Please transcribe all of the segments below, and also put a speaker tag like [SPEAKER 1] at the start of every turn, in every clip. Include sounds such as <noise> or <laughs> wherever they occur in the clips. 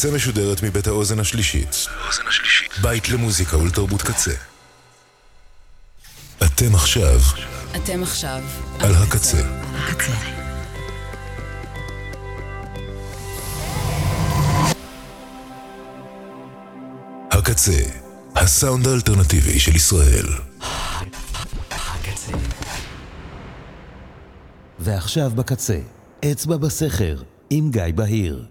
[SPEAKER 1] הקצה משודרת מבית האוזן השלישית. בית למוזיקה ולתרבות קצה. אתם עכשיו
[SPEAKER 2] אתם עכשיו
[SPEAKER 1] על הקצה.
[SPEAKER 2] הקצה.
[SPEAKER 1] הקצה, הסאונד האלטרנטיבי של ישראל.
[SPEAKER 3] הקצה. ועכשיו בקצה, אצבע בסכר, עם גיא בהיר.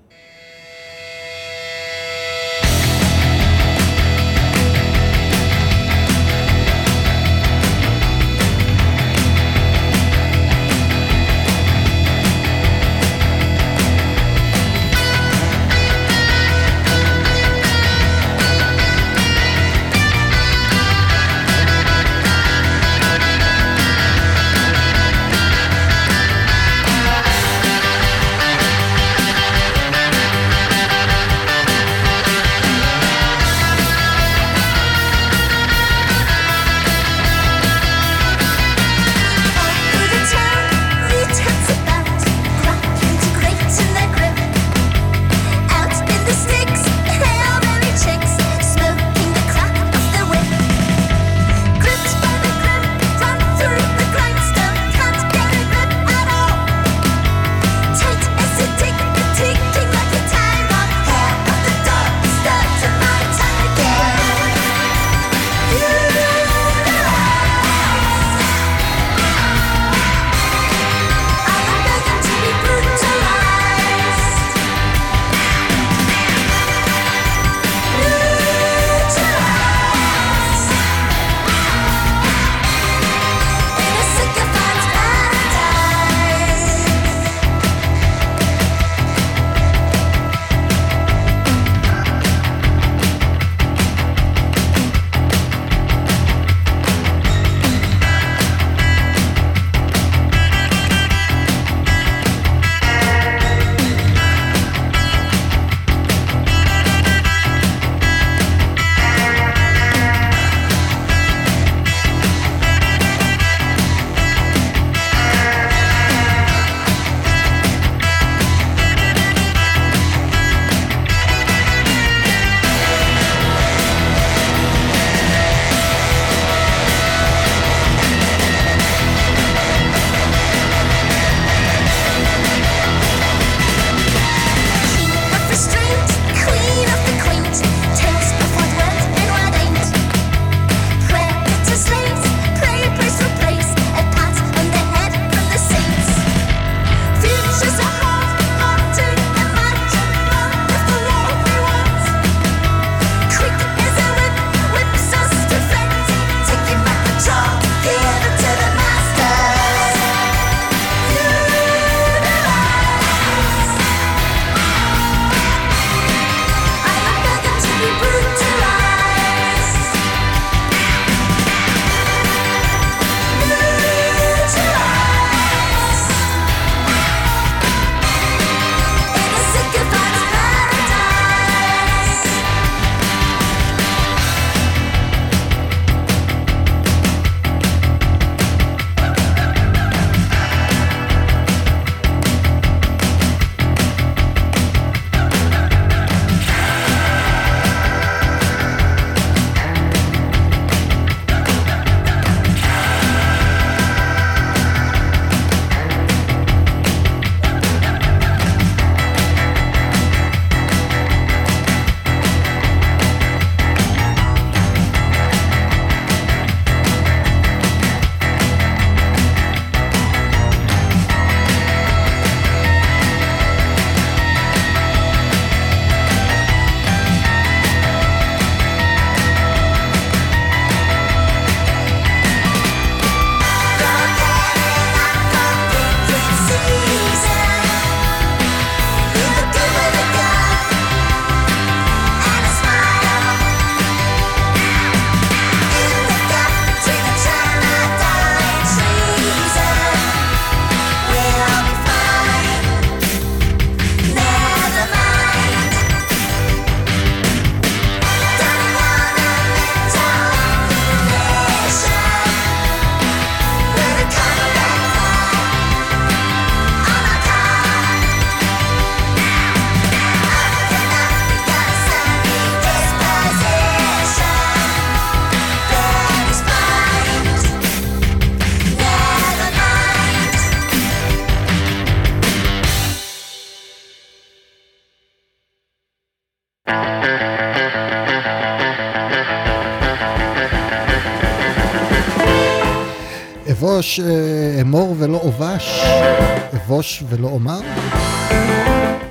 [SPEAKER 2] ולא אומר,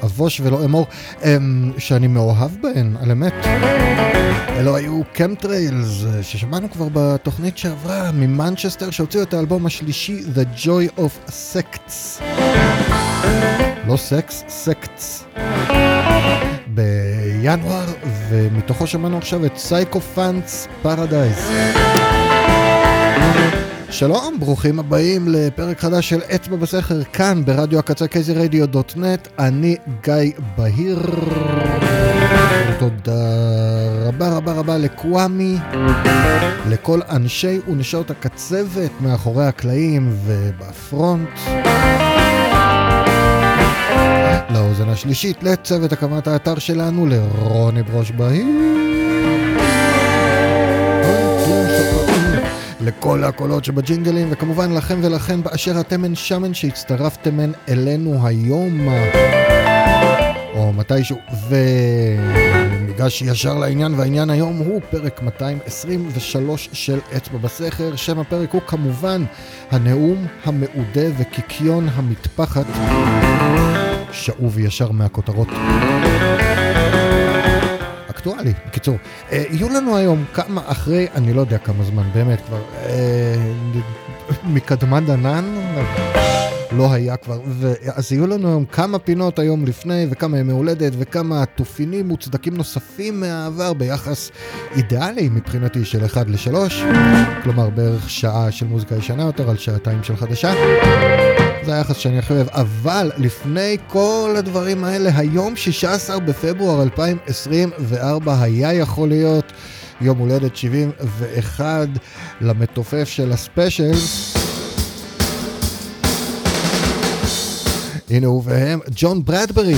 [SPEAKER 2] אבוש ולא אמור, אמ, שאני מאוהב בהן, על אמת. אלו היו Chemtrails, ששמענו כבר בתוכנית שעברה ממנצ'סטר, שהוציאו את האלבום השלישי, The Joy of Sects. לא sex, sects. בינואר, ומתוכו שמענו עכשיו את Sycophant's Paradise. שלום, ברוכים הבאים לפרק חדש של אצבע בסכר כאן ברדיו הקצה קייזי רדיו דוט נט, אני גיא בהיר. תודה רבה רבה רבה לקוואמי, לכל אנשי ונשות הקצבת מאחורי הקלעים ובפרונט. לאוזן השלישית, לצוות הקמת האתר שלנו, לרוני ברוש בהיר. לכל הקולות שבג'ינגלים, וכמובן לכם ולכן באשר אתם אין שמן שהצטרפתם אלינו היום, או מתישהו, וניגש ישר לעניין, והעניין היום הוא פרק 223 של אצבע בסכר, שם הפרק הוא כמובן הנאום המעודה וקיקיון המטפחת, שאוב ישר מהכותרות. אקטואלי, בקיצור. אה, יהיו לנו היום כמה אחרי, אני לא יודע כמה זמן, באמת כבר, אה, מקדמת ענן, לא היה כבר, ו... אז יהיו לנו היום כמה פינות היום לפני, וכמה ימי הולדת, וכמה תופינים מוצדקים נוספים מהעבר ביחס אידיאלי מבחינתי של 1 ל-3, כלומר בערך שעה של מוזיקה ישנה יותר על שעתיים של חדשה. זה היחס שאני הכי אוהב, אבל לפני כל הדברים האלה, היום 16 בפברואר 2024 היה יכול להיות יום הולדת 71 למתופף של הספיישלס. הנה הוא והם, ג'ון ברדברי.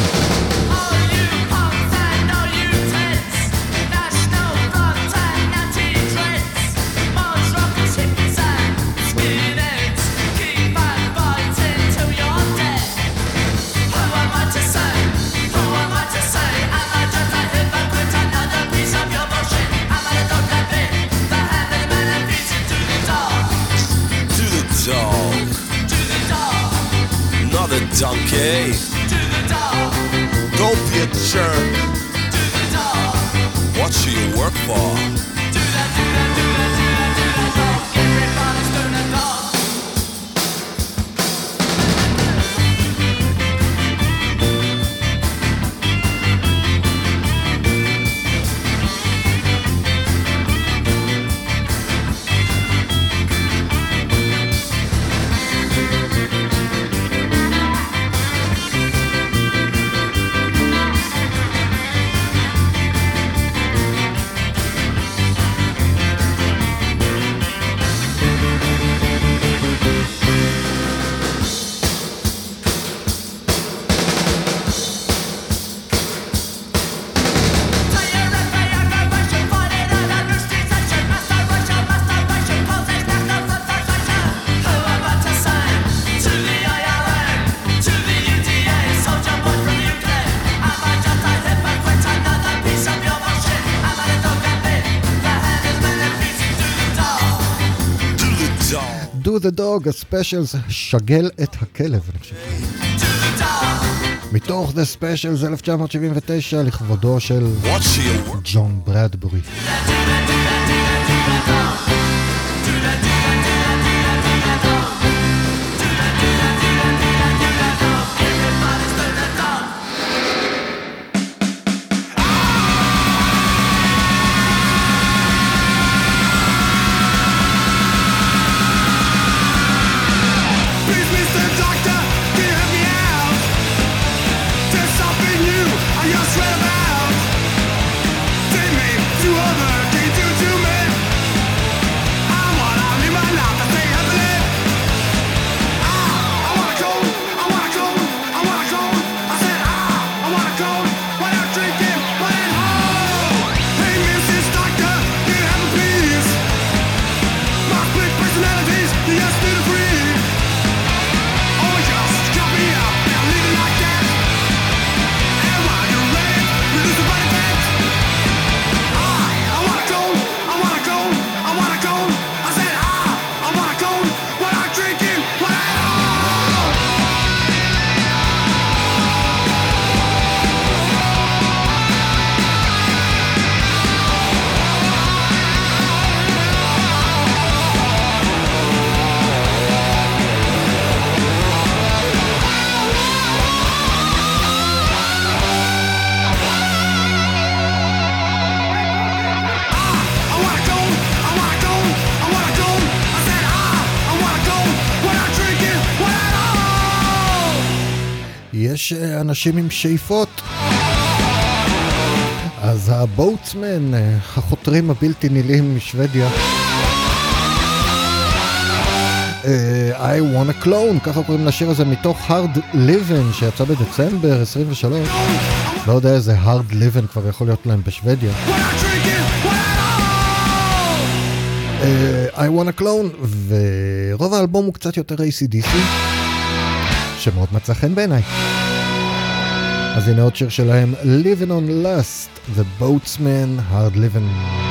[SPEAKER 4] Donkey. Don't be a jerk. What should you work for?
[SPEAKER 2] The Dog, הספיישלס, שגל את הכלב, אני חושב. מתוך The Specials 1979 לכבודו של ג'ון ברדברי.
[SPEAKER 5] אנשים עם שאיפות. אז הבואוצמן, החותרים הבלתי נילים משוודיה. Uh, I want a clone, ככה קוראים לשיר הזה מתוך hard living שיצא בדצמבר 23. לא יודע איזה hard living כבר יכול להיות להם בשוודיה. Uh, I want a clone, ורוב האלבום הוא קצת יותר ACDC, שמאוד מצא חן בעיניי. אז הנה עוד שיר שלהם, Living on Lust, The Boatsman, Hard Living.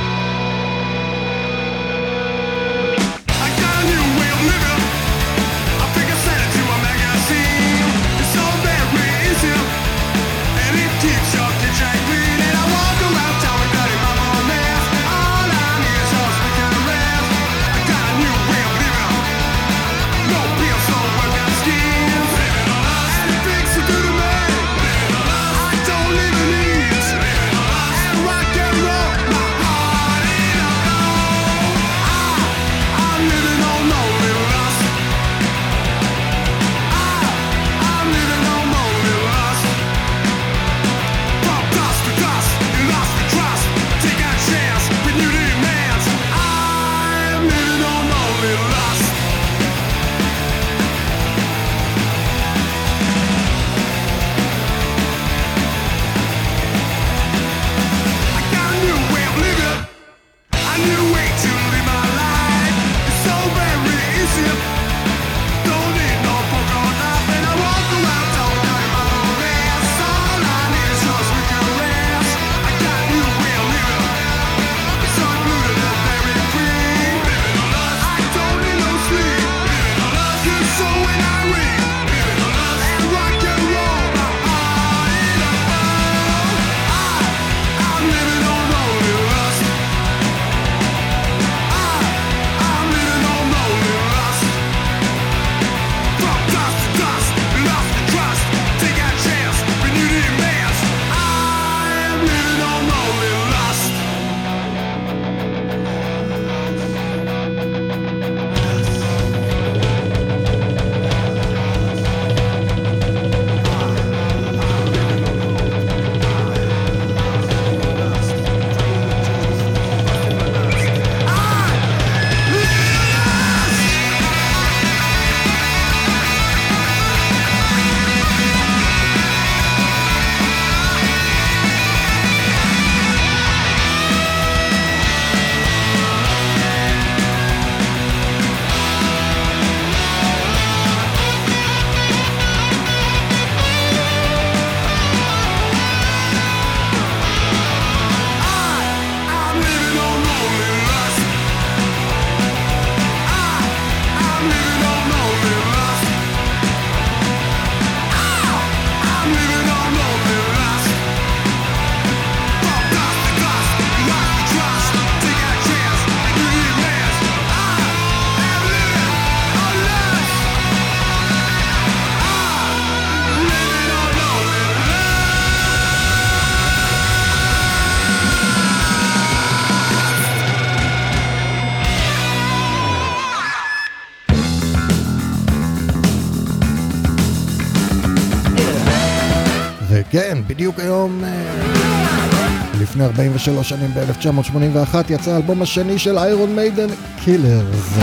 [SPEAKER 5] שלוש שנים ב-1981 יצא האלבום השני של
[SPEAKER 6] Iron Maiden, Killers.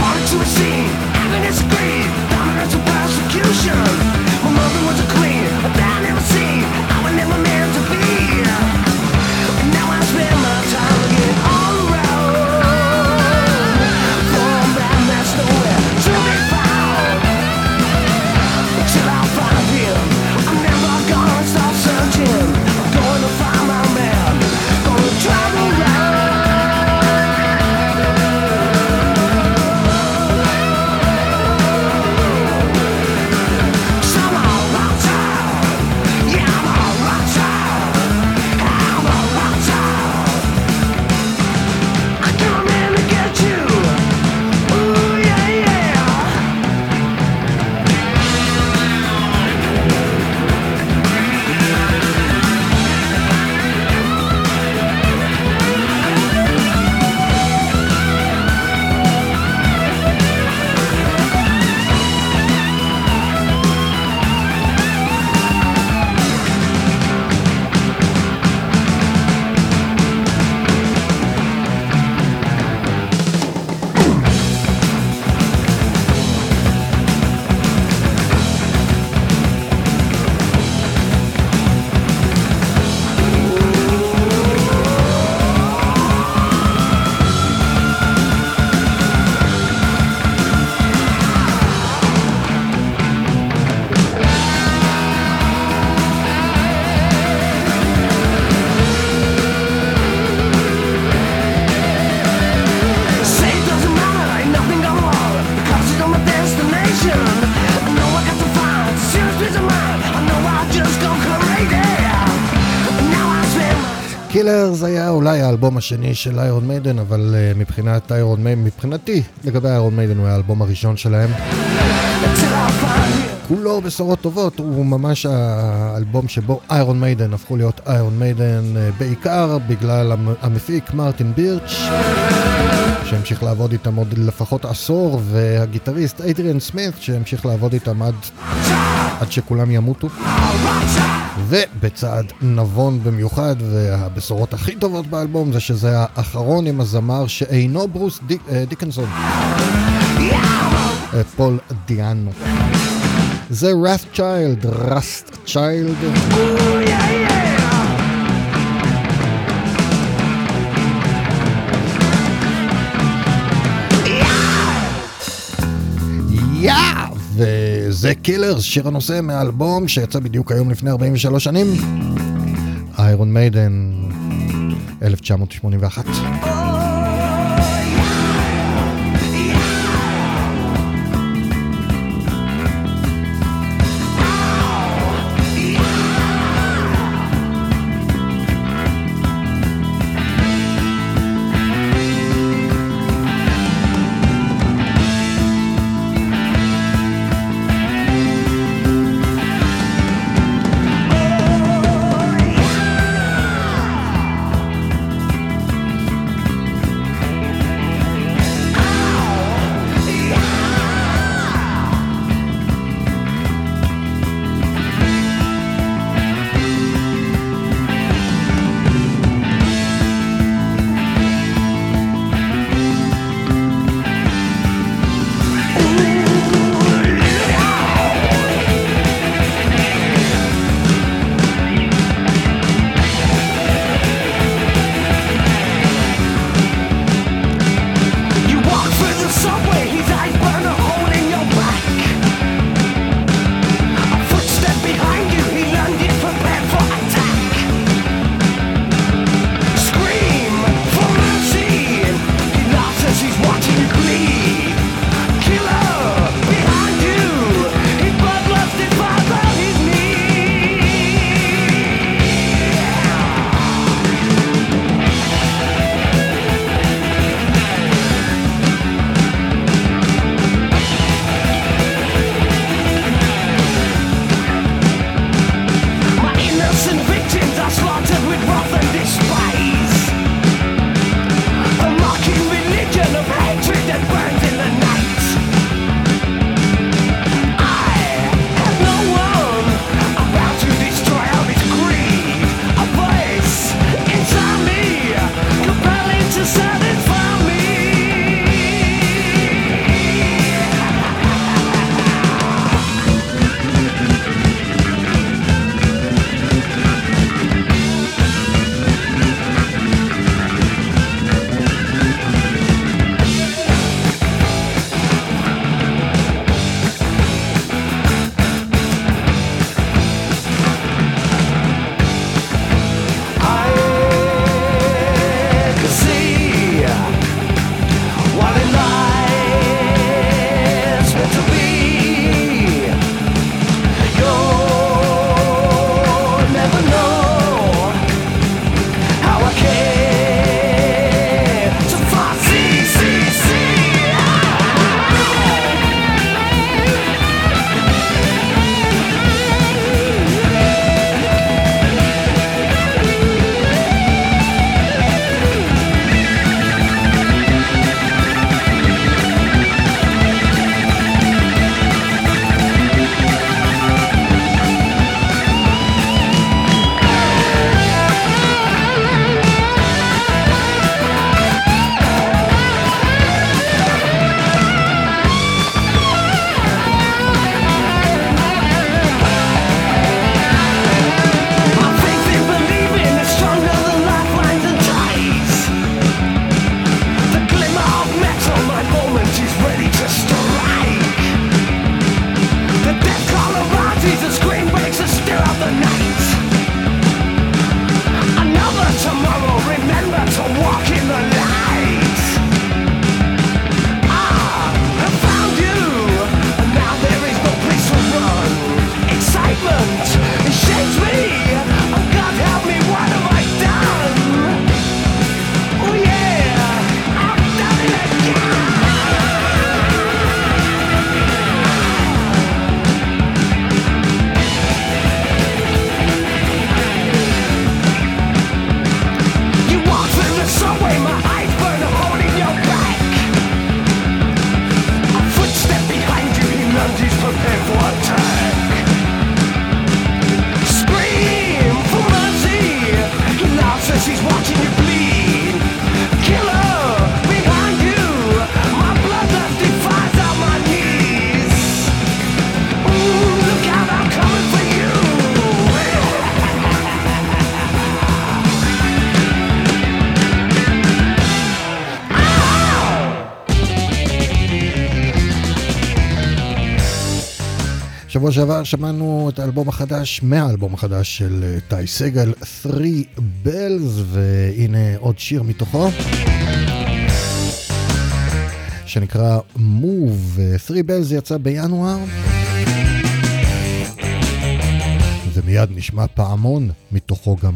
[SPEAKER 6] Mother was a queen
[SPEAKER 2] Killers היה אולי האלבום השני של Iron Maiden, אבל uh, מבחינת Iron Maiden, מבחינתי, לגבי Iron Maiden הוא האלבום הראשון שלהם. כולו בשורות טובות, הוא ממש האלבום שבו Iron Maiden הפכו להיות Iron Maiden uh, בעיקר בגלל המ- המפיק מרטין בירץ', שהמשיך לעבוד איתם עוד לפחות עשור, והגיטריסט אדריאן סמית, שהמשיך לעבוד איתם עד, עד שכולם ימותו. ובצעד נבון במיוחד, והבשורות הכי טובות באלבום זה שזה האחרון עם הזמר שאינו ברוס דיק, אה, דיקנסון. אה, פול דיאנו. זה Wrathchild, Wrathchild. וזה Killers, שיר הנושא מהאלבום שיצא בדיוק היום לפני 43 שנים. Iron Maiden, 1981.
[SPEAKER 7] שבוע שעבר שמענו את האלבום החדש, מהאלבום החדש של אה, טי סגל, 3 Bells, והנה עוד שיר מתוכו. שנקרא Move, 3 Bells יצא בינואר. ומיד נשמע פעמון מתוכו גם.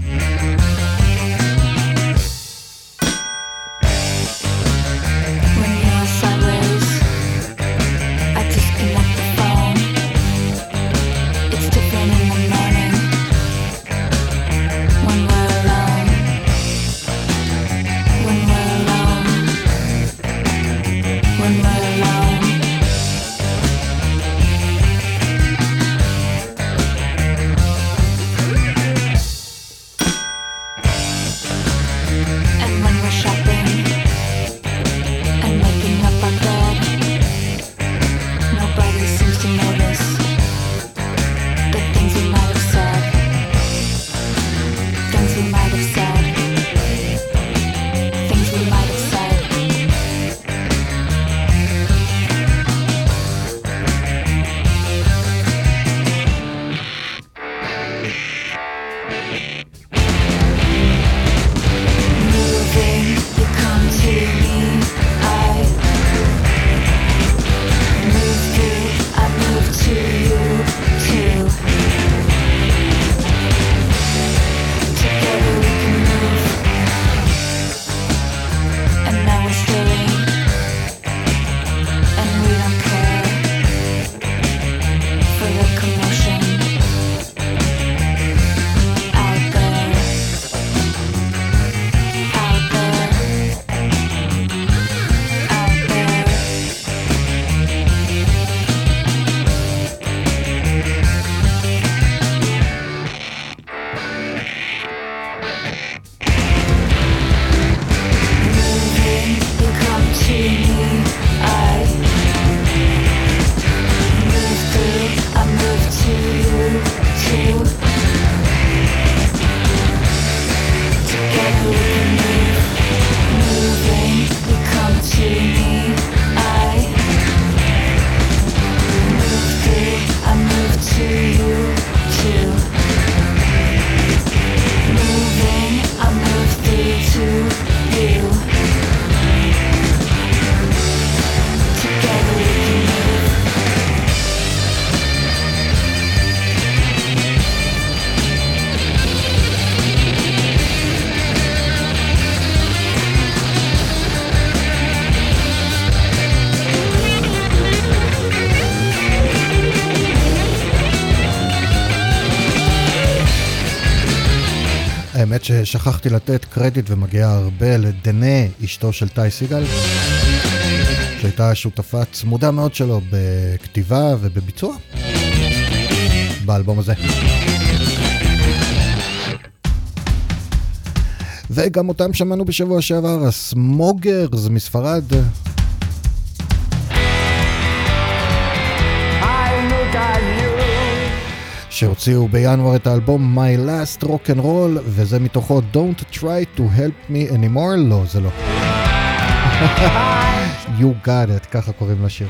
[SPEAKER 7] ששכחתי לתת קרדיט ומגיע הרבה לדנה, אשתו של טי סיגל, שהייתה שותפה צמודה מאוד שלו בכתיבה ובביצוע באלבום הזה. וגם אותם שמענו בשבוע שעבר, הסמוגרס מספרד. שהוציאו בינואר את האלבום My Last Rock and Roll, וזה מתוכו Don't Try to Help Me Anymore? לא, זה לא. <laughs> you got it, ככה קוראים לשיר.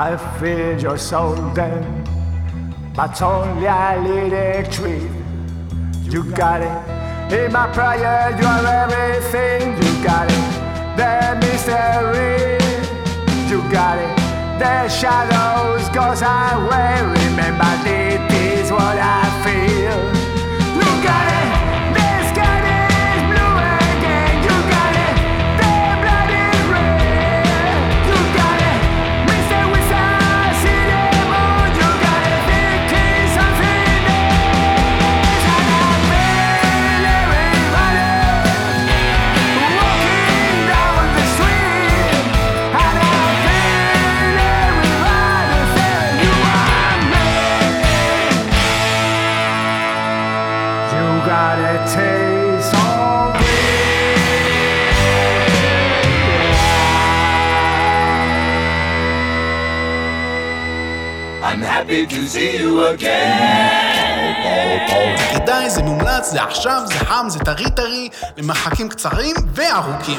[SPEAKER 8] I feel
[SPEAKER 9] your soul then, but only a little tree. You got it. In my prayer, you are everything. You got it. The mystery. You got it. The shadows goes away. Remember, this is what I feel.
[SPEAKER 10] Happy to see you again.
[SPEAKER 11] כדאי, זה מומלץ, זה עכשיו, זה חם, זה טרי טרי, למרחקים קצרים וארוכים.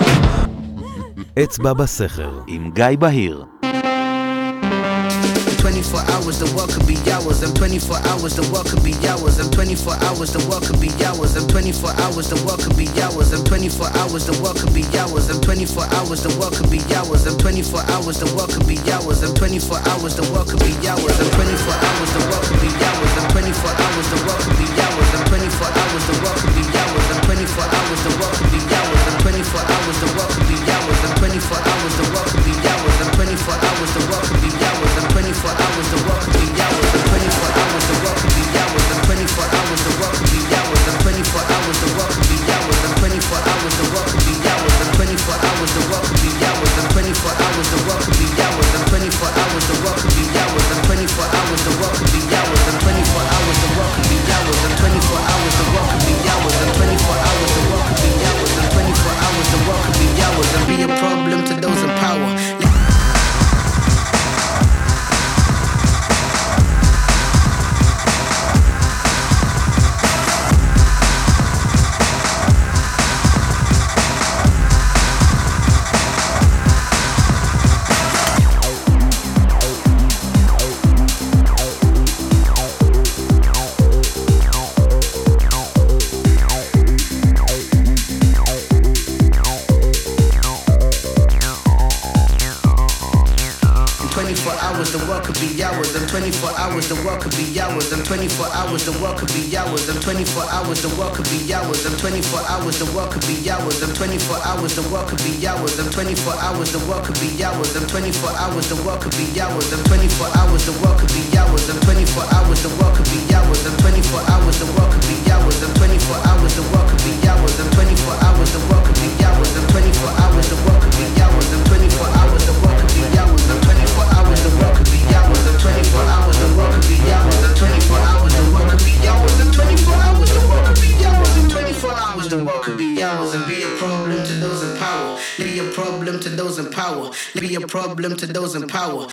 [SPEAKER 3] אצבע בסכר, עם גיא בהיר.
[SPEAKER 12] 24 hours, the world could be hours. I'm 24 hours, the world could be hours. I'm 24 hours, the world could be hours. I'm 24 hours, the world could be hours. I'm 24 hours, the world could be hours. I'm 24 hours, the world could be hours. I'm 24 hours, the world could be hours. I'm 24 hours, the world could be hours. I'm 24 hours, the world could be hours. I'm 24 hours, the world could be hours. I'm 24 hours, the world could be hours. I'm 24 hours, the world could be hours. I'm 24 hours, the world could be hours. I'm 24 hours, the world could be hours. I'm 24 hours, the world could be 24 hours to welcome. Hours, the world could be hours. I'm 24 hours, the world could be hours. I'm 24 hours, the world could be hours. I'm 24 hours, the world could be hours. I'm 24 hours, the world could be hours. I'm 24 hours, the world could be hours. I'm 24 hours, the world could be hours. I'm 24 hours, the world could be hours. I'm 24 hours, the world could be hours. I'm 24 hours, the world could be hours. I'm 24 hours, the world could be hours. I'm 24 hours, the world could be hours. I'm 24 hours, the world could be hours. I'm 24 hours, the world could be hours. I'm 24 hours, the world could be hours. I'm 24 hours, could be hours. I'm 24 hours, could be hours. I'm 24 hours, could be hours. And be a problem to those in power. Be a problem to those in power. Be a problem to those in power.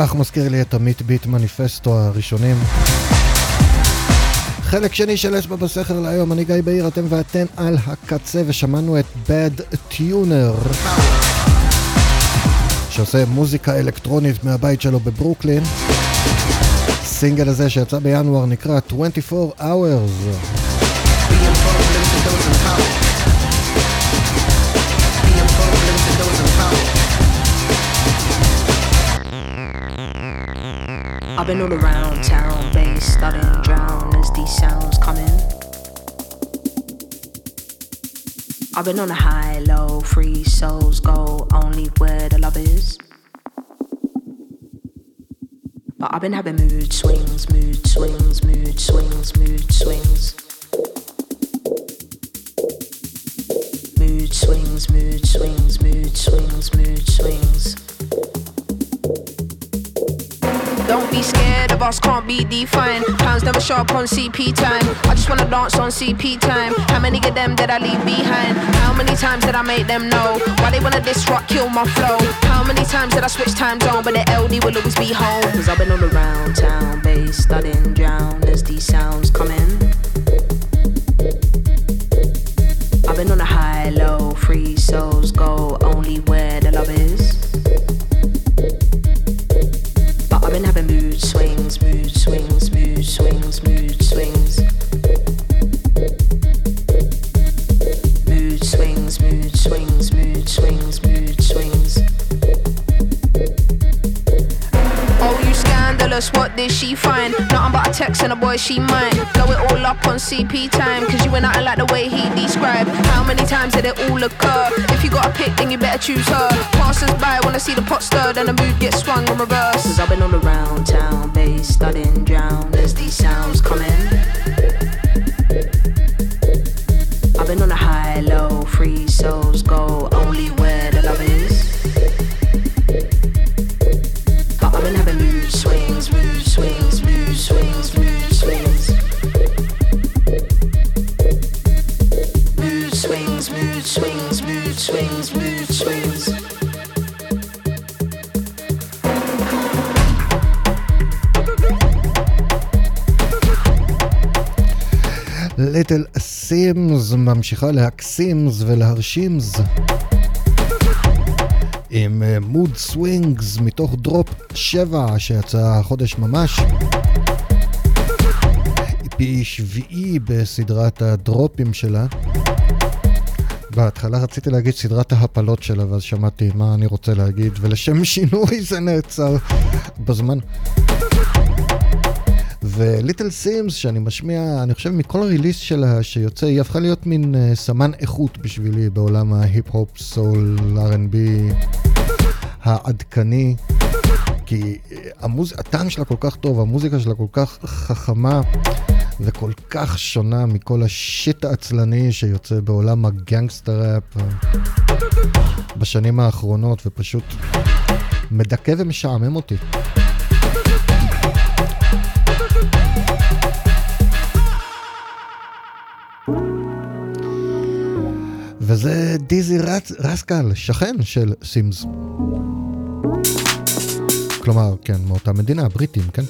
[SPEAKER 2] כך מזכיר לי את המיט ביט מניפסטו הראשונים. חלק שני של אצבע בסכר להיום, אני גיא בהיר, אתם ואתן על הקצה, ושמענו את Bad Tuner, שעושה מוזיקה אלקטרונית מהבית שלו בברוקלין. הסינגל הזה שיצא בינואר נקרא 24 Hours.
[SPEAKER 13] I've been all around town, bass to drown as these sounds come in. I've been on a high, low, free souls go only where the love is. But I've been having mood swings, mood swings, mood swings, mood swings. Mood swings, mood swings, mood swings, mood swings. Don't be scared of us, can't be defined. Pounds never show up on CP time. I just wanna dance on CP time. How many of them did I leave behind? How many times did I make them know? Why they wanna disrupt, kill my flow? How many times did I switch time zone? But the LD will always be home. Cause I've been all around town, bass studying, drown as these sounds come in. I've been on a high, low, free souls go only where the love is. And she might. Blow it all up on CP time, cause you ain't nothing like the way he described. How many times did it all occur? If you got a pick, then you better choose her. Passers by wanna see the pot stirred and the mood gets swung on reverse. Cause I've been all around town, bass studying, drown as these sounds come
[SPEAKER 2] Simz ממשיכה להקסימס ולהרשימס עם Mood Swings מתוך Drop 7 שיצא החודש ממש. EP שביעי בסדרת ה drop־ים שלה. בהתחלה רציתי להגיד סדרת ההפלות שלה, ואז שמעתי מה אני רוצה להגיד, ולשם שינוי זה נעצר בזמן. ו Little Simz, שאני משמיע, אני חושב מכל ה release שלה שיוצא, היא הפכה להיות מין uh, סמן איכות בשבילי בעולם ההיפ-הופ, סול, R&B העדכני. כי uh, המוז... הטעם שלה כל כך טוב, המוזיקה שלה כל כך חכמה וכל כך שונה מכל ה shit העצלני שיוצא בעולם ה gangsta rap uh, בשנים האחרונות, ופשוט מדכא ומשעמם אותי. וזה דיזי רס, רסקל, שכן של סימס. כלומר, כן, מאותה מדינה, בריטים, כן?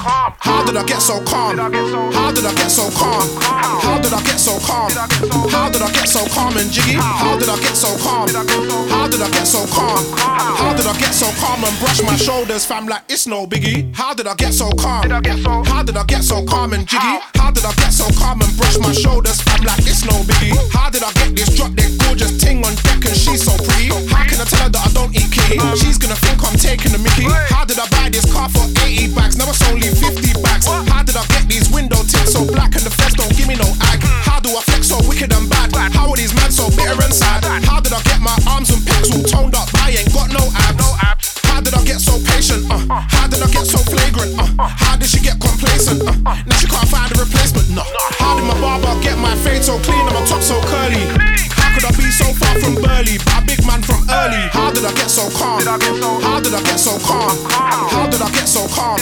[SPEAKER 14] How did I get so calm? How did I get so calm? How did I get so calm? How did I get so calm and jiggy? How did I get so calm? How did I get so calm? How did I get so calm and brush my shoulders, fam, like it's no biggie? How did I get so calm? How did I get so calm and jiggy? How did I get so calm and brush my shoulders, fam, like it's no biggie? How did I get this drop dead gorgeous ting on deck and she's so pretty? How can I tell her that I don't eat kitty? She's gonna think I'm taking the mickey. How did I buy this car for 80 bags? Now it's only 50 bags. How did I get these window tints so black and the fence don't give me no ag? How do I flex so wicked and bad? How are these men so bitter and sad? How did I get my arms and pecs all toned up? I ain't got no abs. How did I get so patient? Uh, how did I get so flagrant? Uh, how did she get complacent? Uh, now she can't find a replacement. No. How did my barber get my fade so clean and my top so curly? How could I be so far from Burley, but a big man from early? How did I get so calm? How did I get so calm? How did I get so calm?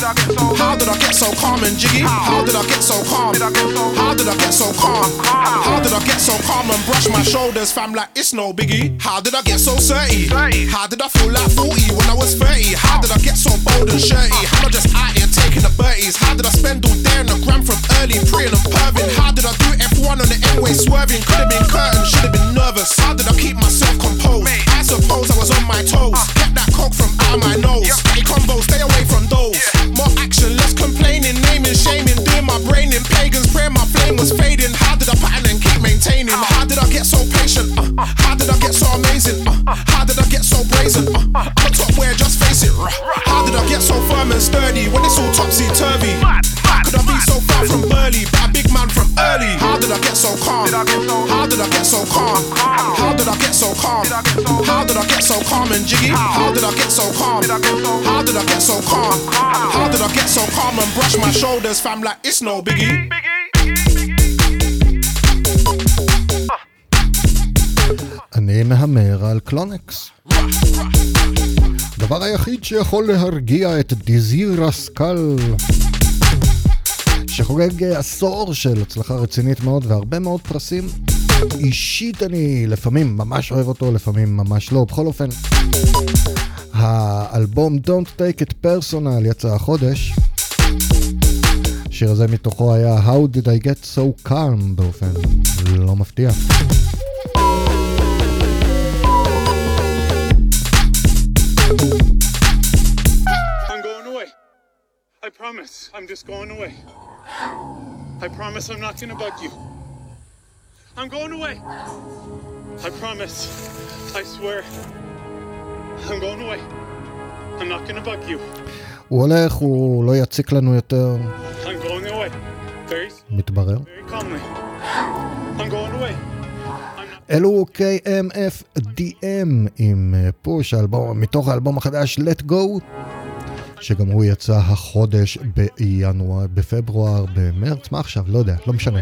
[SPEAKER 14] How did I get so calm and jiggy? How did I get so calm? How did I get so calm? How did I get so calm and brush my shoulders, fam, like it's no biggie? How did I get so dirty? How did I feel like 40 when I was 30? How did I get so bold and shirty? How am I just out here taking the birdies? How did I spend all day on the gram from early, preying and perving? How did I do F1 on the N-way swerving? Could have been curtain, should have been nervous. How did I keep myself composed? I suppose I was on my toes. Ah. Get that cock from out my nose. Any combo, stay away from those. More action, less complaining, naming, shaming, doing my brain in pagans. Prayer, my flame was fading. How did I pattern and keep maintaining? Ah. How did I get so patient? Uh, ah. how did I get so amazing? Uh, how did I get so brazen? Uh, I'm top where, just face uh, it. How did I get so firm and sturdy when it's all topsy turvy? How could I be so far from burly, but a big man from early? Did I get so calm? How did I get so calm? How did I get so calm? How did I get so calm and jiggy? How did I get so calm? How did I get so calm? How did I get so calm and brush my shoulders, fam, like it's no biggie?
[SPEAKER 2] אני מהמר על קלונקס. הדבר היחיד שיכול להרגיע את דיזיר הסקל, שחוגג עשור של הצלחה רצינית מאוד והרבה מאוד פרסים. אישית אני לפעמים ממש אוהב אותו, לפעמים ממש לא. בכל אופן, האלבום Don't Take It Personal יצא החודש. השיר הזה מתוכו היה How Did I Get So Calm באופן לא מפתיע.
[SPEAKER 15] I'm promise. I'm just going away. I promise I'm not gonna bug you. I'm going away. I promise. I swear. I'm going away. I'm not gonna bug you.
[SPEAKER 2] הוא הולך, הוא לא יציק לנו יותר,
[SPEAKER 15] I'm going away. Very,
[SPEAKER 2] מתברר.
[SPEAKER 15] very. I'm going away.
[SPEAKER 2] אלו KMFDM עם אה, פוש, מתוך האלבום החדש Let Go, שגם הוא יצא החודש בינואר, בפברואר, במרץ, מה עכשיו? לא יודע, לא משנה.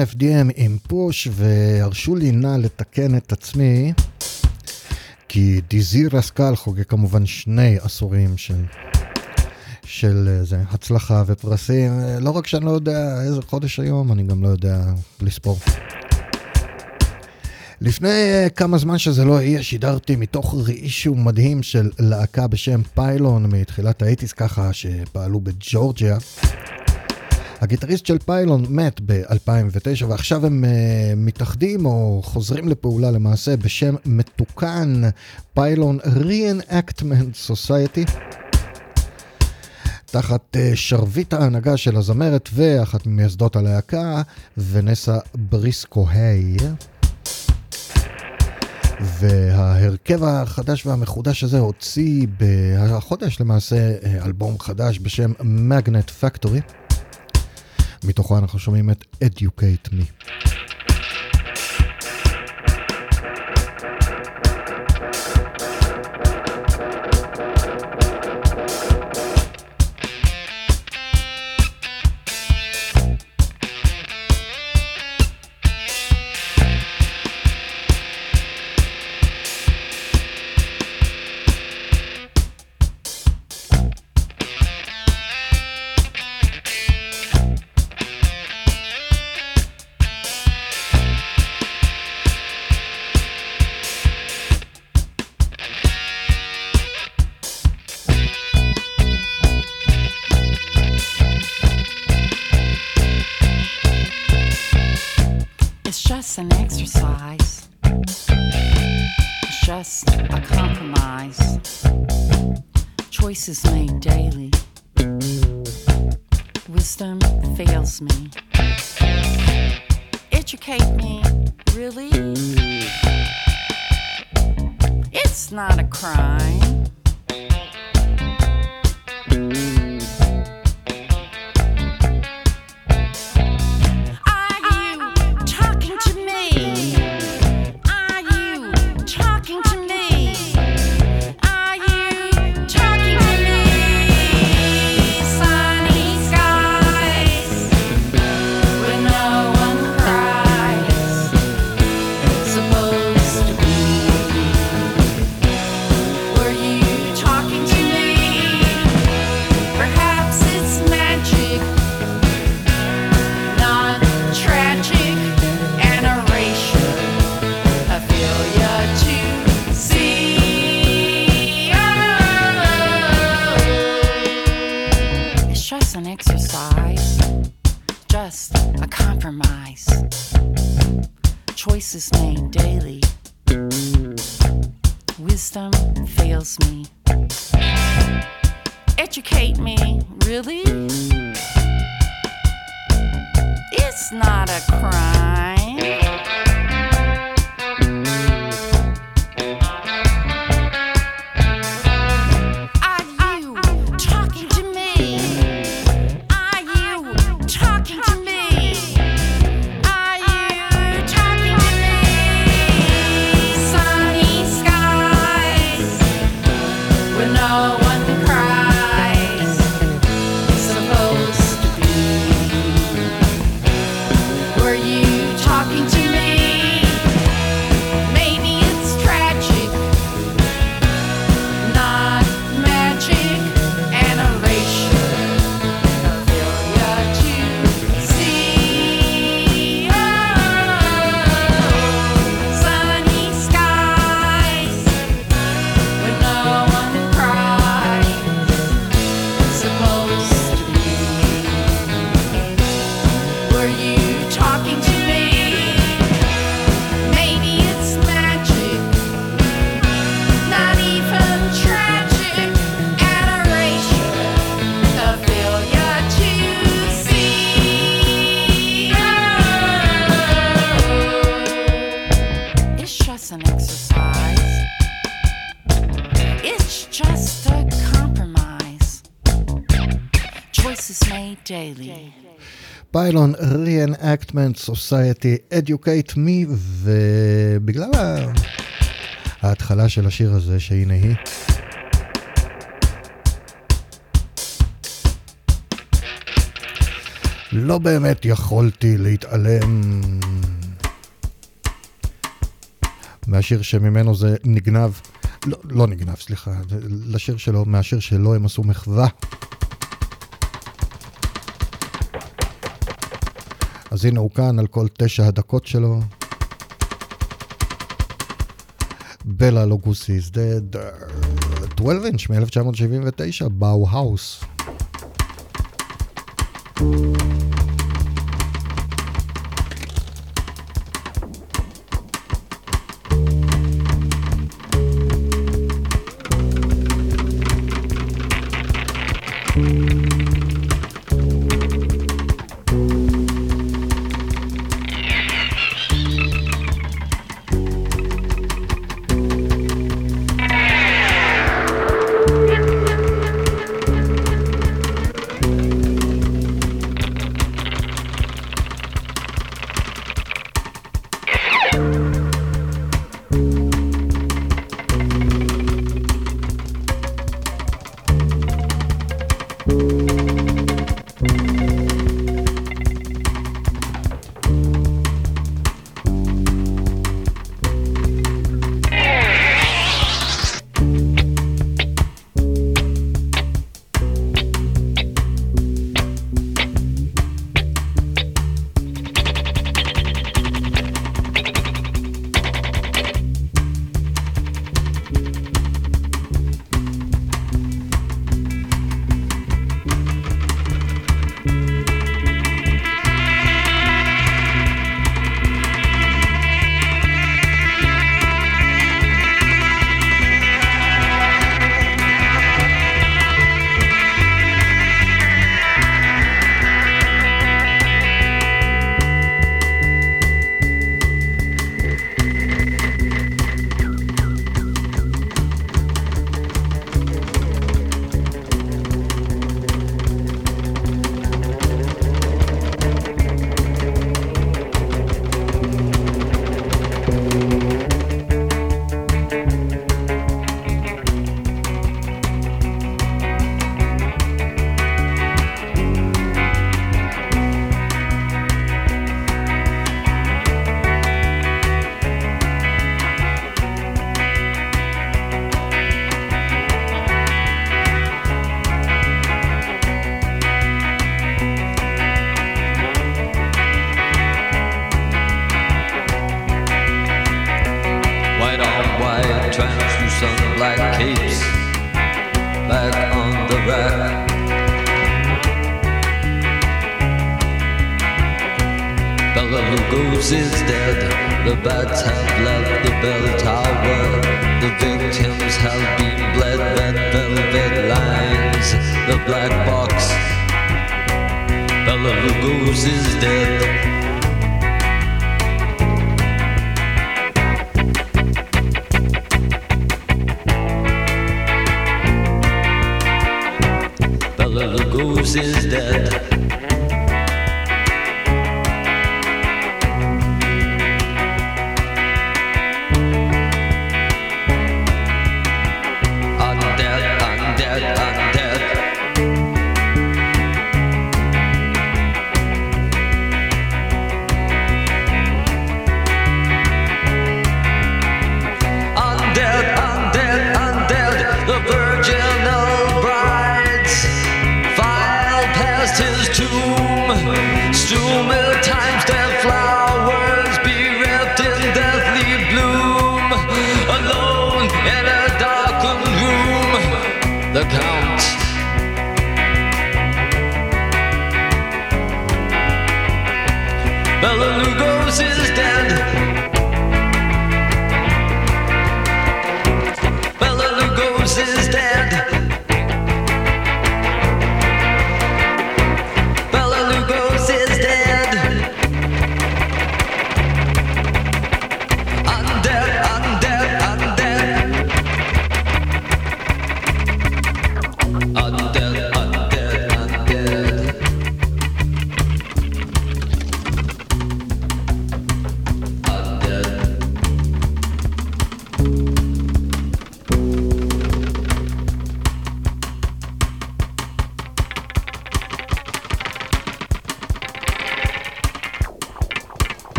[SPEAKER 16] KMFDM עם פוש, והרשו לי נא לתקן את עצמי, כי דיזי רסקל חוגג כמובן שני עשורים של... של אה, זה, הצלחה ופרסים, אה, לא רק שאני לא יודע איזה חודש היום, אני גם לא יודע לספור. לפני אה, כמה זמן שזה לא יהיה, שידרתי מתוך ראישו מדהים של להקה בשם פיילון מתחילת האיטיס ככה, שפעלו בג'ורג'יה. הגיטריסט של פיילון מת ב-2009 ועכשיו הם uh, מתאחדים או חוזרים לפעולה למעשה בשם מתוקן פיילון Reenactment Society. תחת uh, שרביט ההנהגה של הזמרת ואחת ממייסדות הלהקה, ונסה בריסקו-היי. וההרכב החדש והמחודש הזה הוציא בחודש למעשה אה, אלבום חדש בשם Magnet Factory. מתוכו אנחנו שומעים את Educate Me. סיילון ריאנקטמנט סוסייטי אדיוקייט מי ובגלל ההתחלה של השיר הזה שהנה היא
[SPEAKER 17] לא באמת יכולתי להתעלם מהשיר שממנו זה נגנב, לא, לא נגנב, סליחה, לשיר שלו, מהשיר שלו הם עשו מחווה. אז הנה הוא כאן על כל תשע הדקות שלו. בלה לוגוסי is dead, 12 אינץ' מ-1979, באו האוס.
[SPEAKER 2] thank you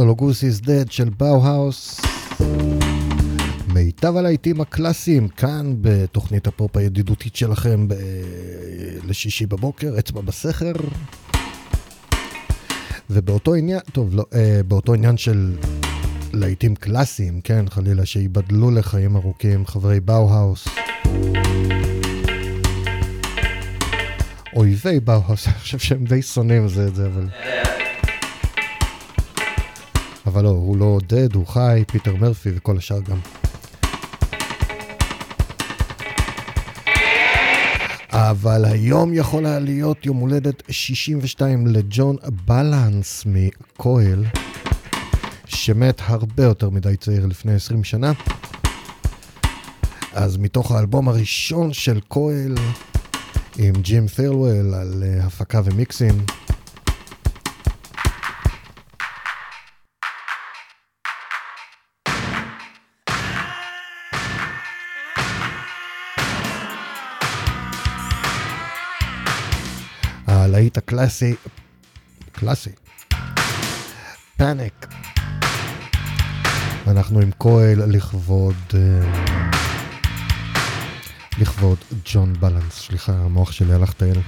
[SPEAKER 2] Bela Lugosi's של באו-האוס. מיטב הלהיטים הקלאסיים כאן בתוכנית הפופ הידידותית שלכם ב... לשישי בבוקר, אצבע בסכר. ובאותו עניין, טוב, לא, אה, באותו עניין של להיטים קלאסיים, כן, חלילה, שייבדלו לחיים ארוכים, חברי באו-האוס. אויבי באו-האוס, אני חושב שהם די שונאים זה את זה, אבל... אבל לא, הוא לא דד, הוא חי, פיטר מרפי וכל השאר גם. אבל היום יכול היה להיות יום הולדת 62 לג'ון בלנס מכהל, שמת הרבה יותר מדי צעיר לפני 20 שנה. אז מתוך האלבום הראשון של כהל, עם ג'ים פירלוול על אה, הפקה ומיקסים, הלהיט הקלאסי, קלאסי, פאניק. אנחנו עם כהל לכבוד, אה, לכבוד ג'ון בלנס. סליחה, המוח שלי הלך לטייל.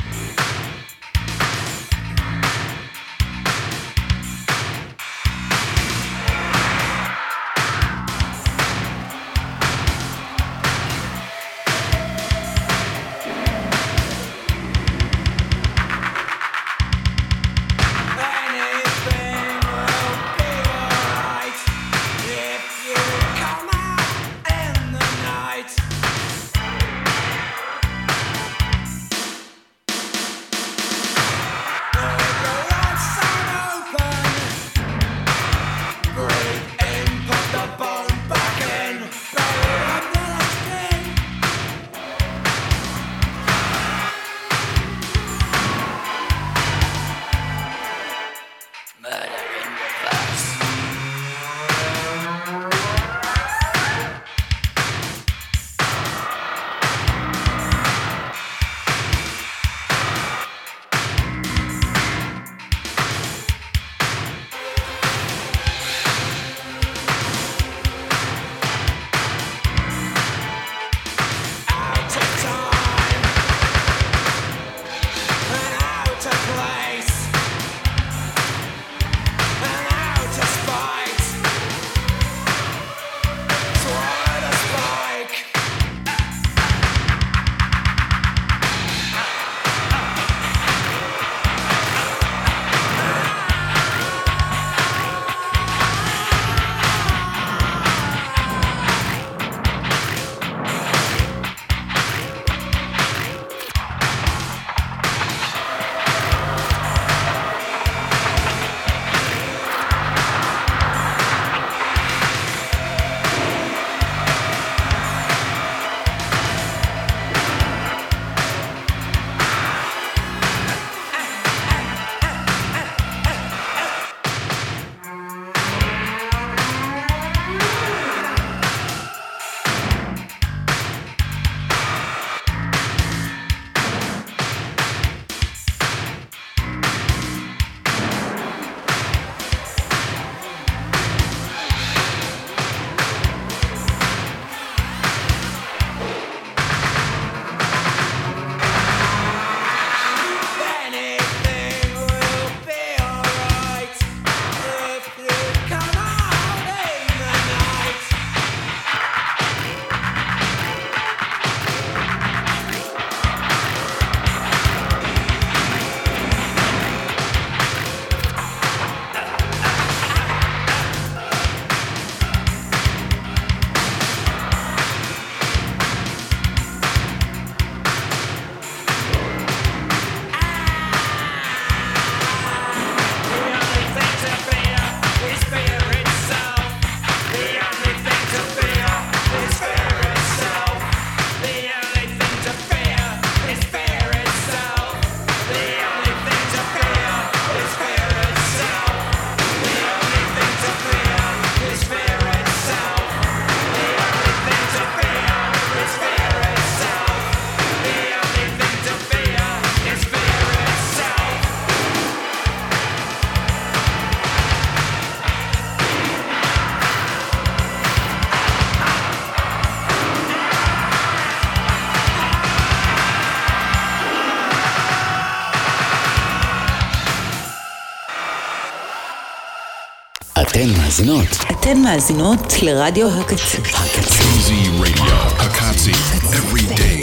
[SPEAKER 18] מאזינות
[SPEAKER 19] אתן מאזינות לרדיו הקצה.
[SPEAKER 18] הקצה.
[SPEAKER 14] KZ Radio, Akatsi, every day.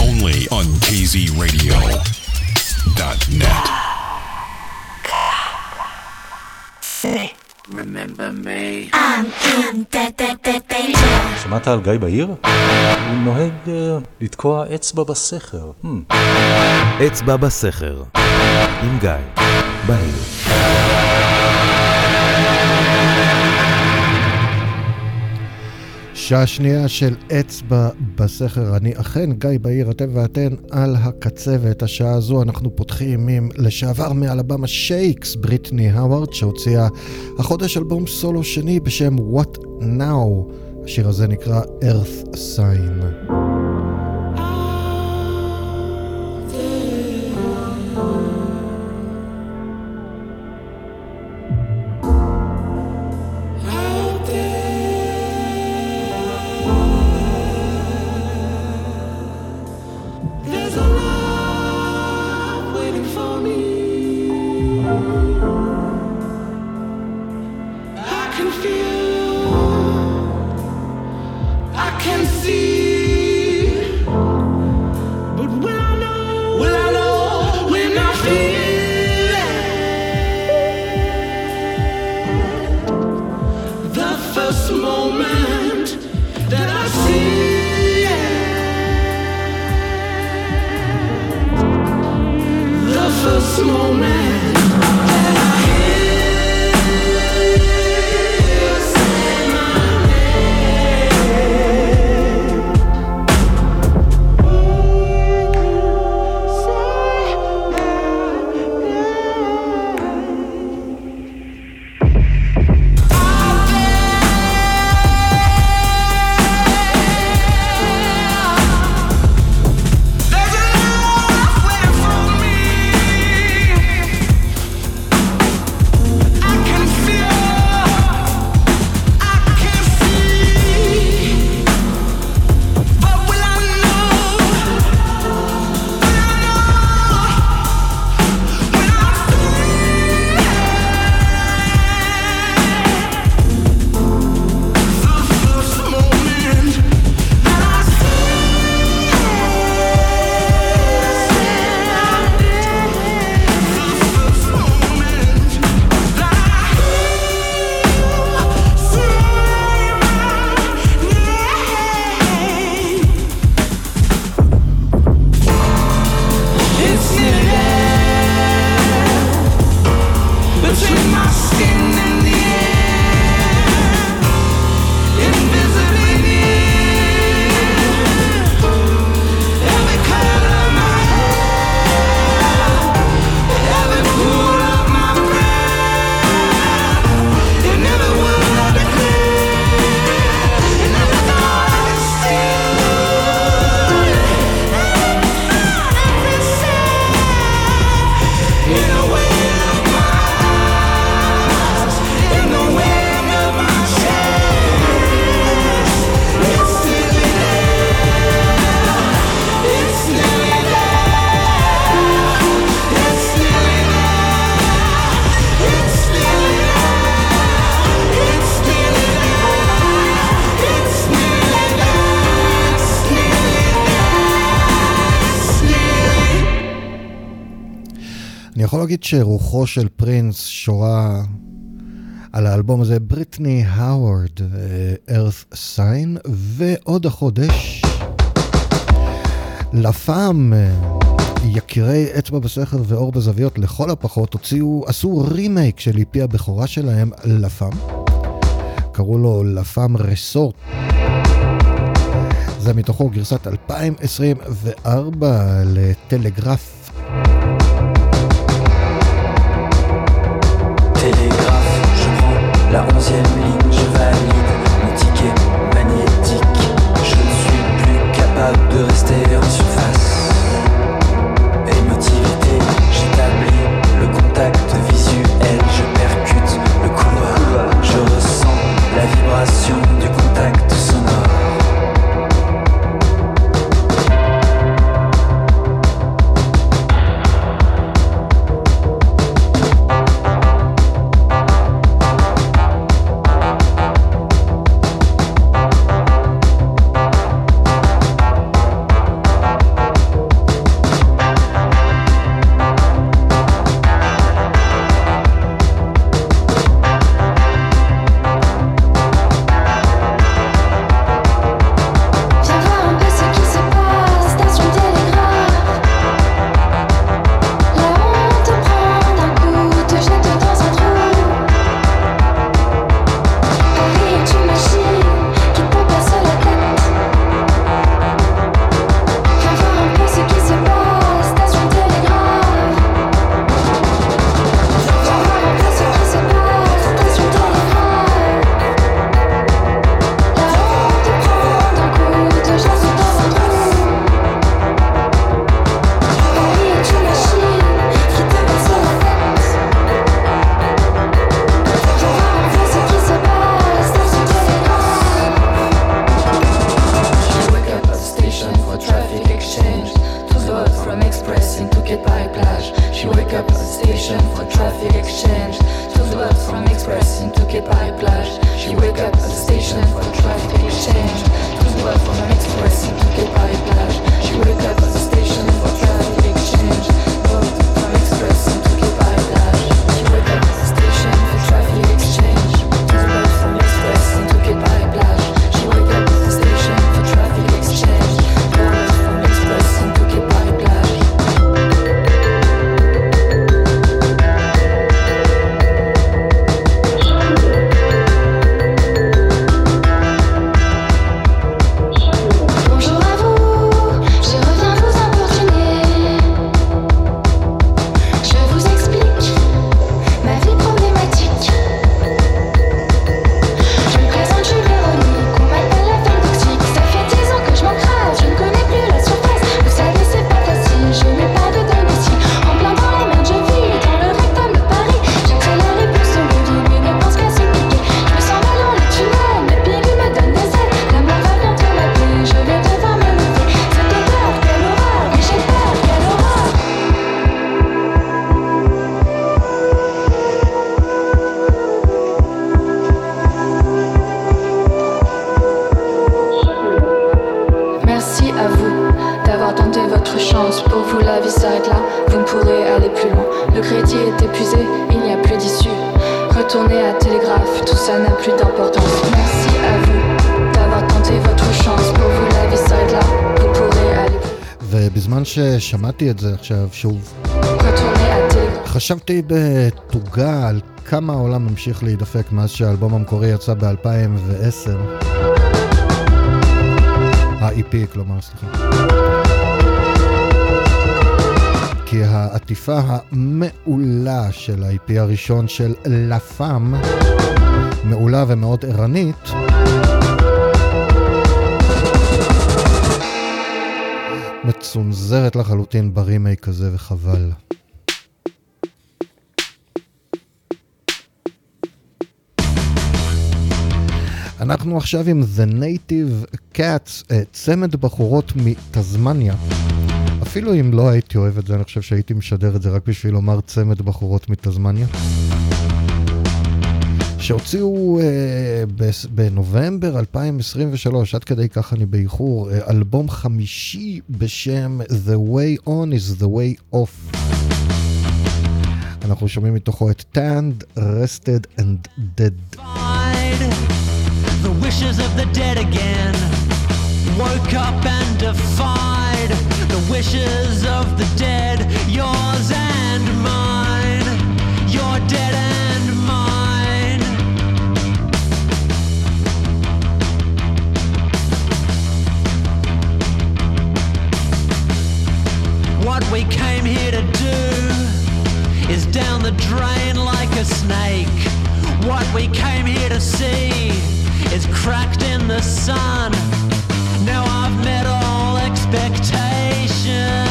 [SPEAKER 14] Only on KZRadio.net.
[SPEAKER 12] Remember me.
[SPEAKER 20] I'm in that that that danger.
[SPEAKER 21] שמעת על גיא בהיר? הוא נוהג אה, לתקוע אצבע בסכר. Hmm.
[SPEAKER 3] אצבע בסכר, עם גיא, בהיר.
[SPEAKER 2] שעה שנייה של אצבע בסכר. אני אכן גיא בהיר, אתם ואתן על הקצה, ואת השעה הזו אנחנו פותחים עם לשעבר מאלבמה שייקס, בריטני האווארד, שהוציאה החודש אלבום סולו שני בשם What Now. השיר הזה נקרא Earth Sign. יכול להגיד שרוחו של פרינס שורה על האלבום הזה, בריטני האוורד, אה, Earth Sign, ועוד החודש, לפעם, אה, יקירי אצבע בסכר ואור בזוויות, לכל הפחות, הוציאו, עשו רימייק של איפי הבכורה שלהם, לפ"ם. קראו לו לפ"ם רסורט. זה מתוכו גרסת 2024 לטלגרף.
[SPEAKER 22] La onzième ligne, je valide mon ticket magnétique. Je ne suis plus capable de rester
[SPEAKER 2] שמעתי את זה עכשיו שוב. חשבתי בתוגה על כמה העולם המשיך להידפק מאז שהאלבום המקורי יצא ב-2010. ה-EP, כלומר, סליחה. כי העטיפה המעולה של ה-EP הראשון של לה פאם, מעולה ומאוד ערנית, מצונזרת לחלוטין ברימייק הזה וחבל. אנחנו עכשיו עם The Native Cats, אה, צמד בחורות מתזמניה. אפילו אם לא הייתי אוהב את זה, אני חושב שהייתי משדר את זה רק בשביל לומר צמד בחורות מתזמניה. שהוציאו בנובמבר 2023, עד כדי כך אני באיחור, אלבום חמישי בשם The Way On is the Way Off. אנחנו שומעים מתוכו את Tanned, Rested and Dead.
[SPEAKER 23] The wishes of the dead again Woke up and defied The wishes of the dead Yours and mine You're dead and we came here to do is down the drain like a snake. What we came here to see is cracked in the sun. Now I've met all expectations.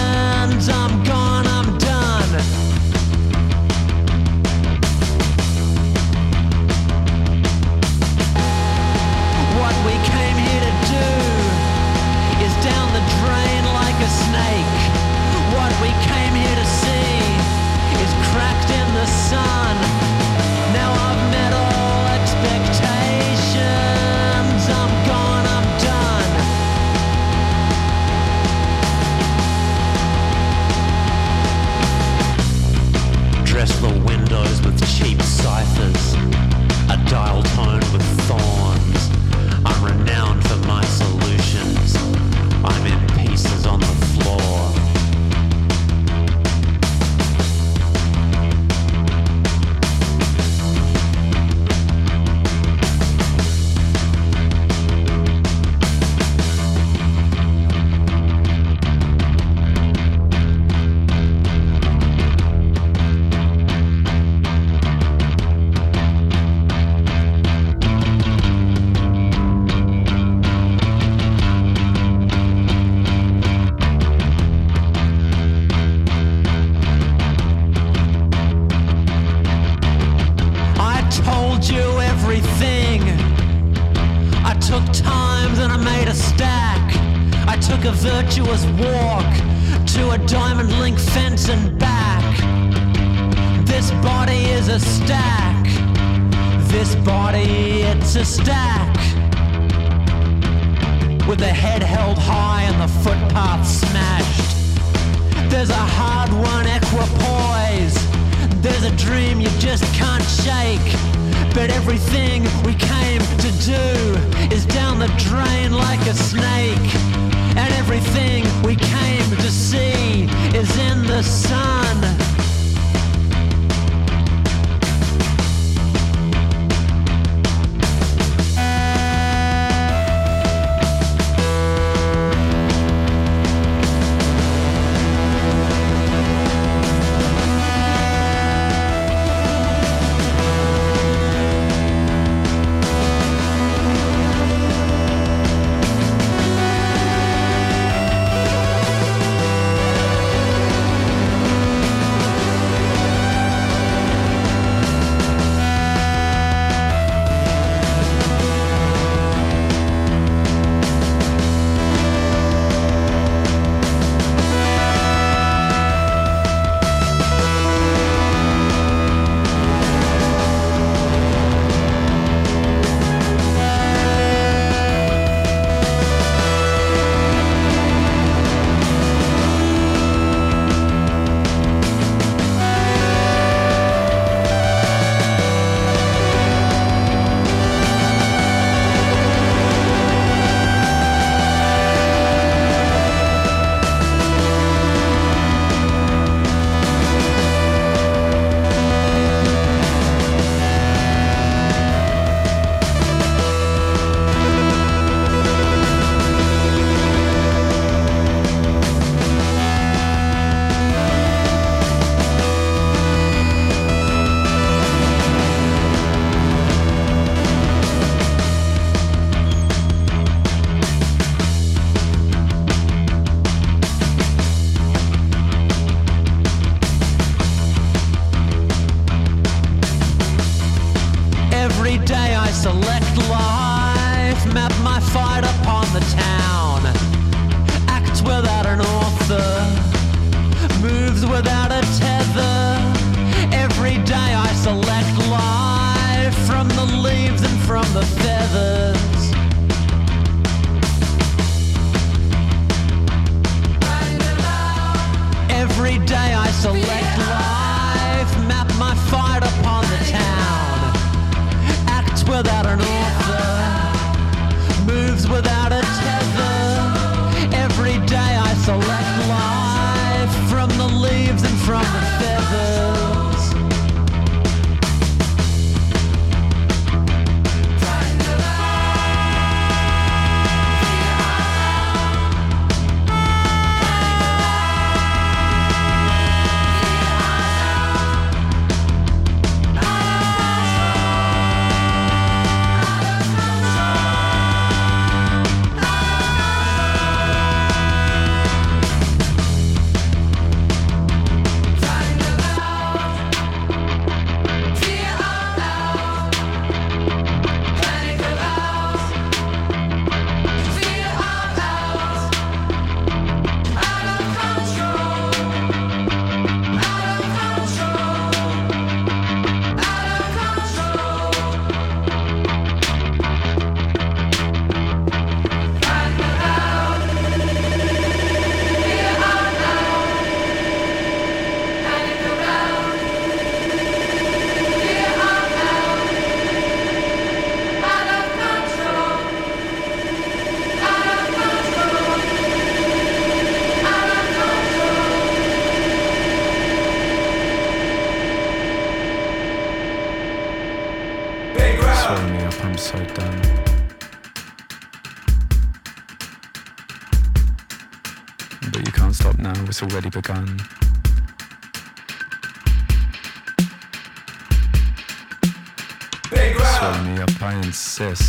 [SPEAKER 24] success.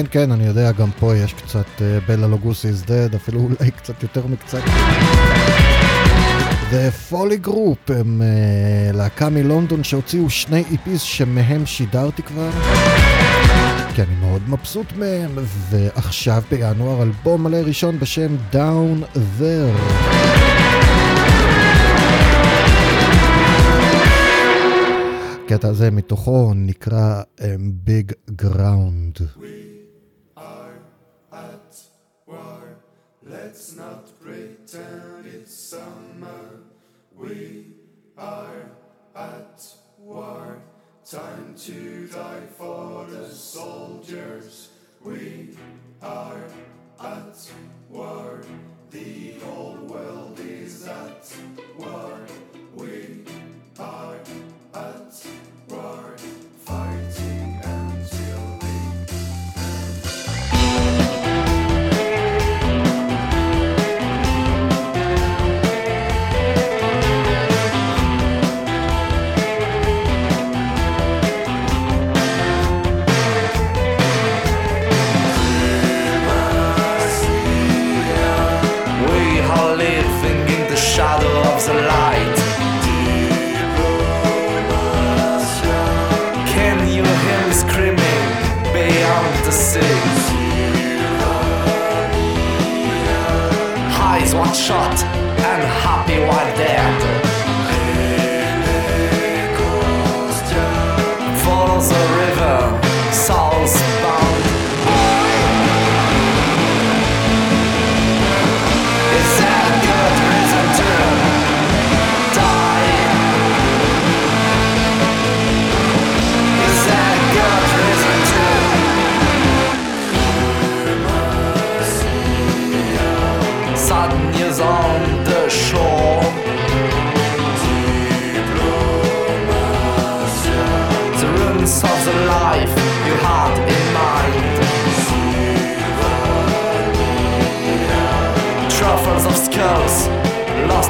[SPEAKER 2] כן, כן, אני יודע, גם פה יש קצת uh, בלה לוגוסי is dead, אפילו אולי קצת יותר מקצת. The Folly Group הם uh, להקה מלונדון שהוציאו שני e איפיס שמהם שידרתי כבר. כי אני מאוד מבסוט מהם, ועכשיו בינואר אלבום מלא ראשון בשם Down There. הקטע הזה מתוכו נקרא um, Big Ground.
[SPEAKER 24] We are at war. Time to die for the soldiers. We are at war. The whole world is at war. We are at war. Fighting.